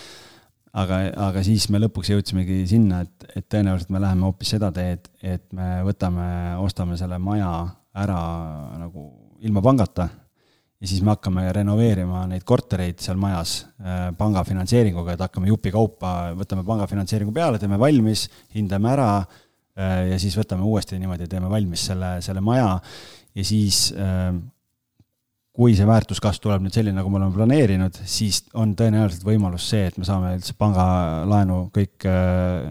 aga, aga siis me lõpuks jõudsimegi sinna, et, et tõenäoliselt me läheme hoopis seda teed, et me võtame, ostame selle maja ära nagu ilma pangata. Ja siis me hakkame renoveerima neid kortereid seal majas äh, panga finantseeringuga, et hakkame jupikaupa, võtame panga finantseeringu peale, teeme valmis, hindame ära äh, ja siis võtame uuesti niimoodi, teeme valmis selle, selle maja. Ja siis äh, kui see väärtuskasv tuleb nüüd selline, nagu me oleme planeerinud, siis on tõenäoliselt võimalus see, et me saame üldse pangalaenu kõik äh,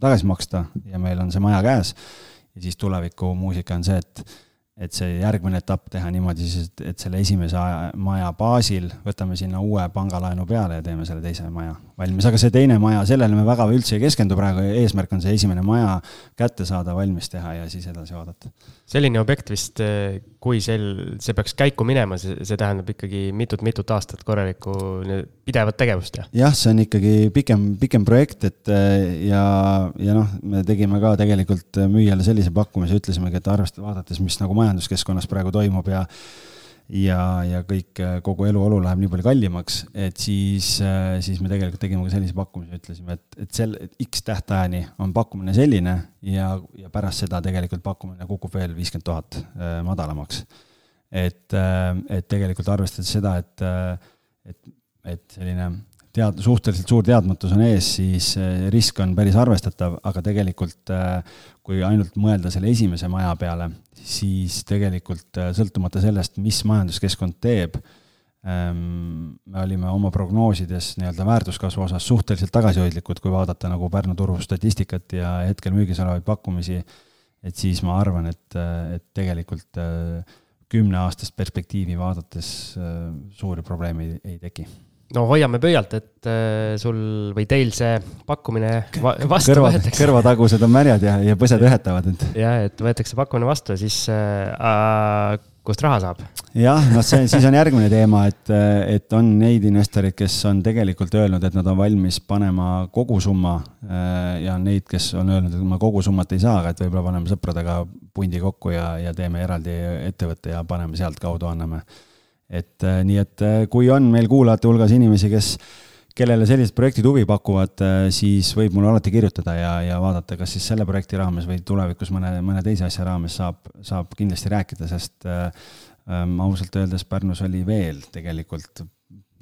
tagasi maksta ja meil on see maja käes. ja siis tulevikumuusika on see, et et see järgmine etapp teha niimoodi siis, et, et selle esimese maja baasil võtame sinna uue pangalaenu peale ja teeme selle teise maja valmis, aga see teine maja, sellele me väga üldse ei keskendu praegu, eesmärk on see esimene maja kätte saada, valmis teha ja siis edasi vaadata. selline objekt vist, kui sel, see peaks käiku minema, see, see tähendab ikkagi mitut-mitut aastat korralikku pidevat tegevust, jah? jah, see on ikkagi pikem, pikem projekt, et ja, ja noh, me tegime ka tegelikult müüjale sellise pakkumise, ütlesimegi, et arvestada, vaadates, mis nagu majanduskeskkonnas praegu toimub ja ja, ja kõik, kogu eluolu läheb nii palju kallimaks, et siis, siis me tegelikult tegime ka sellise pakkumise, ütlesime, et, et sel, et X tähtajani on pakkumine selline ja, ja pärast seda tegelikult pakkumine kukub veel viiskümmend tuhat äh, madalamaks. et, äh, et tegelikult arvestades seda, et, et, et selline tead-, suhteliselt suur teadmatus on ees, siis äh, risk on päris arvestatav, aga tegelikult kui ainult mõelda selle esimese maja peale, siis tegelikult äh, sõltumata sellest, mis majanduskeskkond teeb, ähm, me olime oma prognoosides nii-öelda väärtuskasvu osas suhteliselt tagasihoidlikud, kui vaadata nagu Pärnu turu statistikat ja hetkel müügis olevaid pakkumisi, et siis ma arvan, et, äh, et tegelikult äh, kümneaastast perspektiivi vaadates suuri probleeme ei, ei teki no hoiame pöialt, et äh, sul või teil see pakkumine va vastu Kõrva, võetakse. kõrvatagused on märjad ja, ja põsed ühetavad end. jah, et võetakse pakkumine vastu ja siis äh, kust raha saab? jah, noh, see siis on järgmine teema, et, et on neid investoreid, kes on tegelikult öelnud, et nad on valmis panema kogusumma äh, ja on neid, kes on öelnud, et ma kogusummat ei saa, aga et võib-olla paneme sõpradega pundi kokku ja, ja teeme eraldi ettevõtte ja paneme sealtkaudu, anname et äh, nii, et äh, kui on meil kuulajate hulgas inimesi, kes, kellele sellised projektid huvi pakuvad, siis võib mulle alati kirjutada ja, ja vaadata, kas siis selle projekti raames või tulevikus mõne, mõne teise asja raames saab, saab kindlasti rääkida, sest ähm, ausalt öeldes Pärnus oli veel tegelikult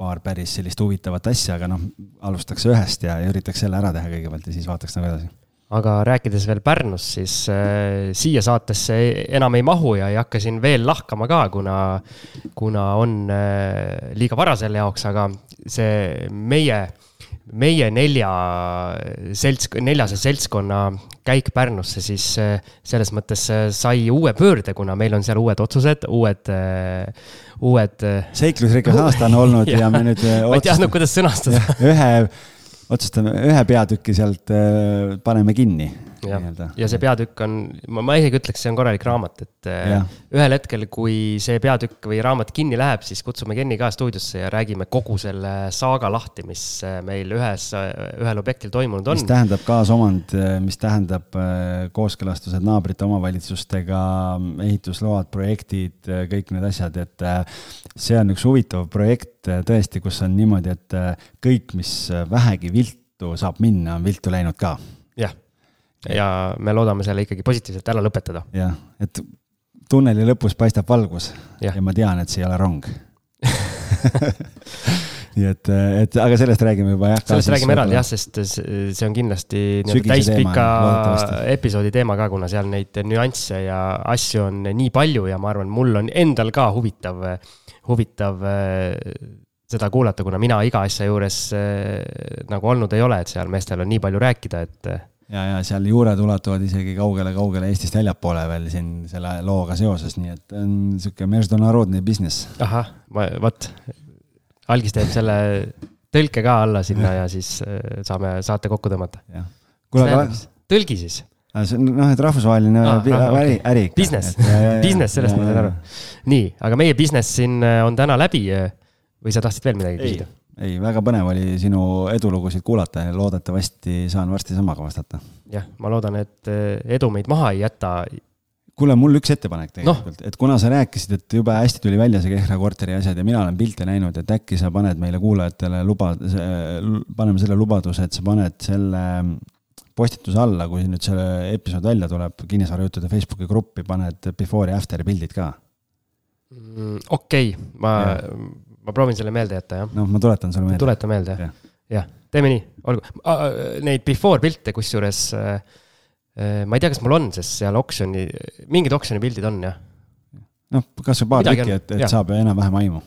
paar päris sellist huvitavat asja, aga noh, alustaks ühest ja, ja üritaks selle ära teha kõigepealt ja siis vaataks nagu edasi aga rääkides veel Pärnust, siis äh, siia saatesse enam ei mahu ja ei hakka siin veel lahkama ka, kuna, kuna on äh, liiga vara selle jaoks, aga see meie, meie nelja selts, neljase seltskonna käik Pärnusse siis äh, selles mõttes äh, sai uue pöörde, kuna meil on seal uued otsused, uued äh,, uued. Äh, seiklusrikas aasta on olnud ja, ja me nüüd. *laughs* ma ei teadnud, kuidas sõnastada. *laughs* ühe otsustame ühe peatüki sealt äh, paneme kinni ja, ja see peatükk on, ma, ma isegi ütleks, see on korralik raamat, et äh, ja. ühel hetkel, kui see peatükk või raamat kinni läheb, siis kutsume Kenni ka stuudiosse ja räägime kogu selle saaga lahti, mis äh, meil ühes, ühel objektil toimunud on. mis tähendab kaasomand, mis tähendab kooskõlastused naabrite omavalitsustega, ehitusload, projektid, kõik need asjad, et see on üks huvitav projekt tõesti, kus on niimoodi, et kõik, mis vähegi viltu saab minna, on viltu läinud ka. Ja me loodame selle ikkagi positiivselt ära lõpetada. jah, et tunneli lõpus paistab valgus. Ja, ja ma tean, et see ei ole rong. *laughs* Nii et, et aga sellest räägime juba jah. sellest räägime eraldi jah, sest see on kindlasti täispika episoodi teema ka, kuna seal neid nüansse ja asju on nii palju ja ma arvan, mul on endal ka huvitav, huvitav seda kuulata, kuna mina iga asja juures nagu olnud ei ole, et seal meestel on nii palju rääkida, et ja, ja seal juured ulatuvad isegi kaugele-kaugele Eestist väljapoole veel siin selle looga seoses, nii et on sihuke meždonarodne business. ahah, vot, algis teeb selle tõlke ka alla sinna ja siis äh, saame saate kokku tõmmata. kuule, aga. tõlgi siis noh, et rahvusvaheline ah, ah, äri, äri ikka. Business, business, sellest ja, ma saan aru. nii, aga meie business siin äh, on täna läbi. Äh, või sa tahtsid veel midagi küsida? Ei, väga põnev oli sinu edulugusid kuulata ja loodetavasti saan varsti samaga vastata. jah, ma loodan, et eh, edu meid maha ei jäta. kuule, mul üks ettepanek tegelikult no., et kuna sa rääkisid, et jube hästi tuli välja see Kehra korteri asjad ja mina olen pilte näinud, et äkki sa paned meile kuulajatele luba, paneme selle lubaduse, et sa paned selle postituse alla, kui nüüd see episood välja tuleb, kinnisvarajuttude Facebooki gruppi paned before ja after pildid ka mm,. okei okay., ma ja ma proovin selle meelde jätta, jah. noh, ma tuletan sulle meelde. tuleta meelde, jah. jah, teeme nii, olgu. Neid before pilte, kusjuures äh, äh, ma ei tea, kas mul on, sest seal oksjoni, mingid oksjoni pildid on, jah. noh, kasvõi paar tükki, et, et ja. saab enam-vähem aimu.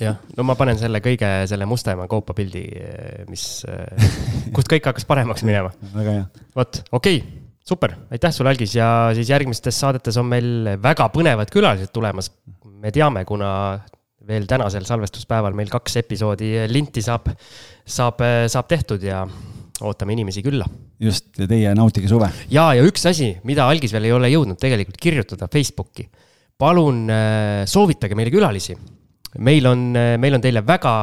jah, no ma panen selle kõige, selle Mustamäe koopa pildi, mis, *laughs* kust kõik hakkas paremaks minema. väga hea. vot, okei okay super, aitäh sulle, Algis, ja siis järgmistes saadetes on meil väga põnevad külalised tulemas. me teame, kuna veel tänasel salvestuspäeval meil kaks episoodi linti saab, saab, saab tehtud ja ootame inimesi külla. just, ja teie nautige suve. ja, ja üks asi, mida algis veel ei ole jõudnud tegelikult kirjutada Facebooki. palun äh, soovitage meile külalisi. meil on, äh, meil on teile väga,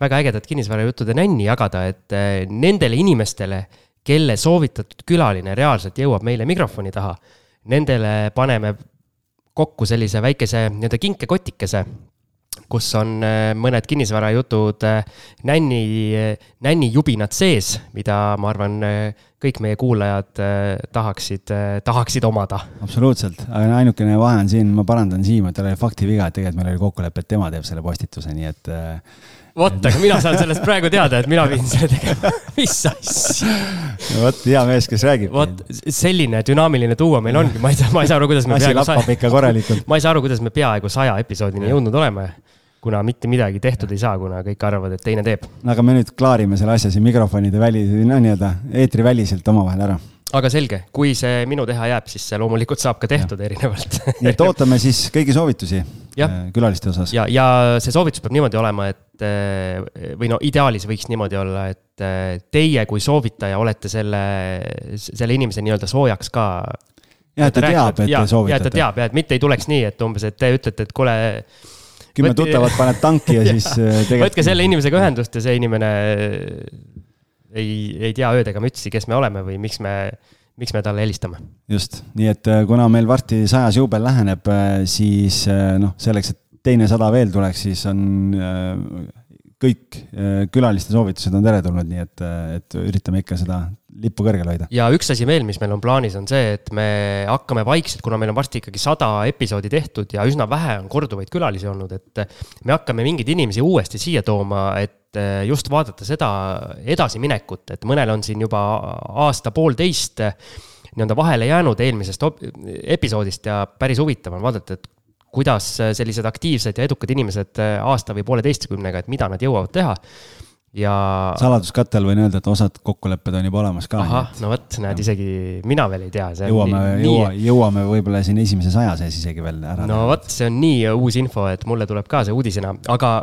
väga ägedat kinnisvarajuttude nänni jagada, et äh, nendele inimestele, kelle soovitatud külaline reaalselt jõuab meile mikrofoni taha, nendele paneme kokku sellise väikese nii-öelda kinkekotikese kus on äh, mõned kinnisvarajutud äh, nänni, nännijubinad sees, mida ma arvan, äh, kõik meie kuulajad tahaksid, tahaksid omada. absoluutselt, aga ainukene vahe on siin, ma parandan Siimu, et tal oli faktiviga, et tegelikult meil oli kokkulepe, et tema teeb selle postituse, nii et vot, aga mina saan sellest praegu teada, et mina pidin selle tegema. *laughs* mis asja? vot, hea mees, kes räägib. vot, selline dünaamiline duo meil ongi, ma ei saa, ma ei saa aru, kuidas me. asi lappab ikka korralikult. *laughs* ma ei saa aru, kuidas me peaaegu saja episoodini jõudnud oleme kuna mitte midagi tehtud ei saa, kuna kõik arvavad, et teine teeb. no aga me nüüd klaarime selle asja siin mikrofonide väli, no nii-öelda eetriväliselt omavahel ära. aga selge, kui see minu teha jääb, siis see loomulikult saab ka tehtud ja. erinevalt nii et ootame siis kõigi soovitusi ja. Äh, külaliste osas. ja, ja see soovitus peab niimoodi olema, et äh, või no ideaalis võiks niimoodi olla, et äh, teie kui soovitaja olete selle, selle inimese nii-öelda soojaks ka ja, et ta teab, et te soovitate. ja, et ta teab ja, et mitte ei tuleks nii, et umbes, et te ütlete, et kuule kümme tuttavat paned tanki ja siis *laughs* äh, tegelikult. võtke selle inimesega ühendust ja see inimene äh, ei, ei tea ööd ega mütsi, kes me oleme või miks me, miks me talle helistame. just, nii et äh, kuna meil varsti sajas juubel läheneb, siis noh, selleks, et teine sada veel tuleks, siis on kõik külaliste soovitused on teretulnud, nii et, et üritame ikka seda lippu kõrgel hoida. ja üks asi veel, mis meil on plaanis, on see, et me hakkame vaikselt, kuna meil on varsti ikkagi sada episoodi tehtud ja üsna vähe on korduvaid külalisi olnud, et me hakkame mingeid inimesi uuesti siia tooma, et just vaadata seda edasiminekut, et mõnel on siin juba aasta-poolteist nii-öelda vahele jäänud eelmisest episoodist ja päris huvitav on vaadata, et kuidas sellised aktiivsed ja edukad inimesed aasta või pooleteistkümnega, et mida nad jõuavad teha ja. saladuskattel võin öelda, et osad kokkulepped on juba olemas ka. ahah, no vot, näed, isegi mina veel ei tea. jõuame, jõua, jõuame võib-olla siin esimese saja sees isegi veel ära. no vot, see on nii uus info, et mulle tuleb ka see uudisena, aga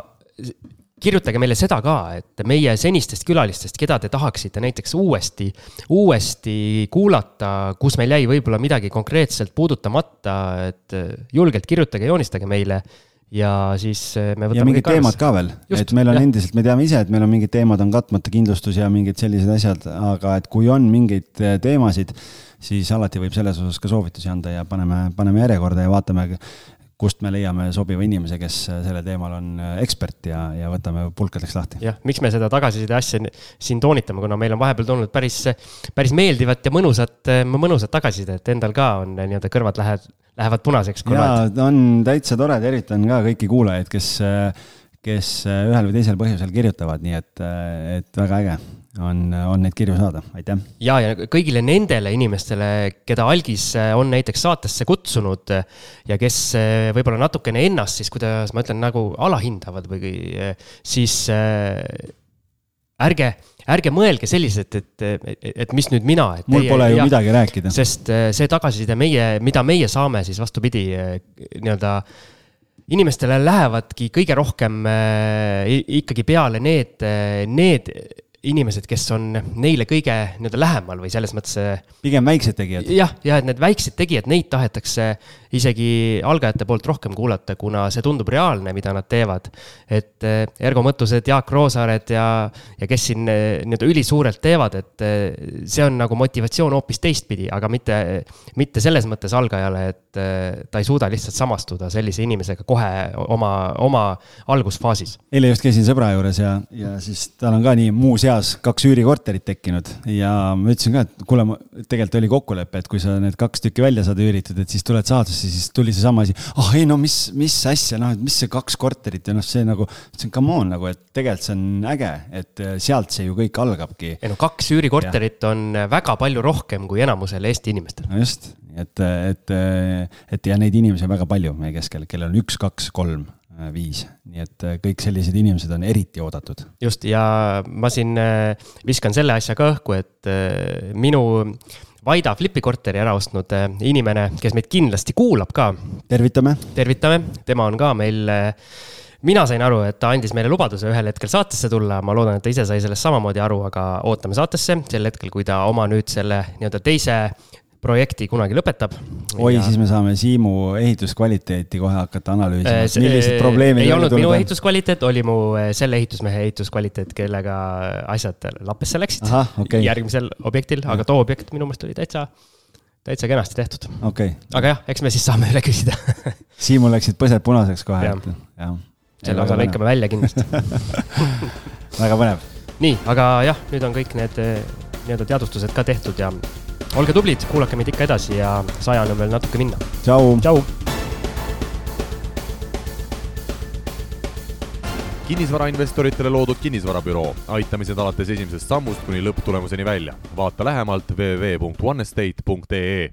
kirjutage meile seda ka, et meie senistest külalistest, keda te tahaksite näiteks uuesti, uuesti kuulata, kus meil jäi võib-olla midagi konkreetselt puudutamata, et julgelt kirjutage, joonistage meile ja siis me võtame. ja mingid teemad ka veel, et meil on jah. endiselt, me teame ise, et meil on mingid teemad on katmata, kindlustus ja mingid sellised asjad, aga et kui on mingeid teemasid, siis alati võib selles osas ka soovitusi anda ja paneme, paneme järjekorda ja vaatame, kust me leiame sobiva inimese, kes sellel teemal on ekspert ja, ja võtame pulkadeks lahti. jah, miks me seda tagasiside asja siin toonitame, kuna meil on vahepeal tulnud päris, päris meeldivat ja mõnusat, mõnusat tagasisidet, endal ka on nii-öelda kõrvad lähevad, lähevad punaseks. jaa, on täitsa tore, tervitan ka kõiki kuulajaid, kes, kes ühel või teisel põhjusel kirjutavad, nii et, et väga äge on, on neid kirju saada, aitäh. ja, ja kõigile nendele inimestele, keda Algis on näiteks saatesse kutsunud ja kes võib-olla natukene ennast siis, kuidas ma ütlen, nagu alahindavad või siis ärge, ärge mõelge selliselt, et, et, et mis nüüd mina. mul teie, pole ju ja, midagi rääkida. sest see tagasiside meie, mida meie saame, siis vastupidi, nii-öelda inimestele lähevadki kõige rohkem äh, ikkagi peale need, need inimesed, kes on neile kõige nii-öelda lähemal või selles mõttes. Äh, pigem väiksed tegijad. jah, ja et need väiksed tegijad, neid tahetakse isegi algajate poolt rohkem kuulata, kuna see tundub reaalne, mida nad teevad. et äh, Ergo Mõttused, Jaak Roosaared ja, ja kes siin äh, nii-öelda ülisuurelt teevad, et see on nagu motivatsioon hoopis teistpidi, aga mitte, mitte selles mõttes algajale, et ta ei suuda lihtsalt samastuda sellise inimesega kohe oma, oma algusfaasis. eile just käisin sõbra juures ja, ja siis tal on ka nii muuseas eas kaks üürikorterit tekkinud ja ma ütlesin ka, et kuule, tegelikult oli kokkulepe, et kui sa need kaks tükki välja saad üüritud, et siis tuled saatesse, siis tuli seesama asi. ah oh, ei no mis, mis asja, noh, et mis see kaks korterit ja noh, see nagu, ütlesin come on nagu, et tegelikult see on äge, et äh, sealt see ju kõik algabki. ei no kaks üürikorterit ja. on väga palju rohkem kui enamusel Eesti inimestel. no just, et, et, et ja neid inimesi on väga palju meie keskel, kellel on üks, kaks, kolm Äh, viis, nii et äh, kõik sellised inimesed on eriti oodatud. just, ja ma siin äh, viskan selle asja ka õhku, et minu Vaida Flipi korteri ära ostnud inimene, kes meid kindlasti kuulab ka. tervitame. tervitame, tema on ka meil mina sain aru, et ta andis meile lubaduse ühel hetkel saatesse tulla, ma loodan, et ta ise sai sellest samamoodi aru, aga ootame saatesse sel hetkel, kui ta oma nüüd selle nii-öelda teise projekti kunagi lõpetab. oi ja..., siis me saame Siimu ehituskvaliteeti kohe hakata analüüsima, äh, millised probleemid. ei olnud minu ehituskvaliteet, oli mu äh, selle ehitusmehe ehituskvaliteet, kellega asjad lappesse läksid. Okay. järgmisel objektil, aga too objekt minu meelest oli täitsa, täitsa kenasti tehtud okay.. aga jah, eks me siis saame üle küsida *laughs* Siimul läksid põsed punaseks kohe, et jah. selle osa lõikame välja kindlasti *laughs* väga põnev. nii, aga jah, nüüd on kõik need äh, nii-öelda teadvustused ka tehtud ja olge tublid, kuulake meid ikka edasi ja sajani on veel natuke minna. tšau. tšau. kinnisvarainvestoritele loodud kinnisvarabüroo, aitamised alates esimesest sammust kuni lõpptulemuseni välja. vaata lähemalt www.onestate.ee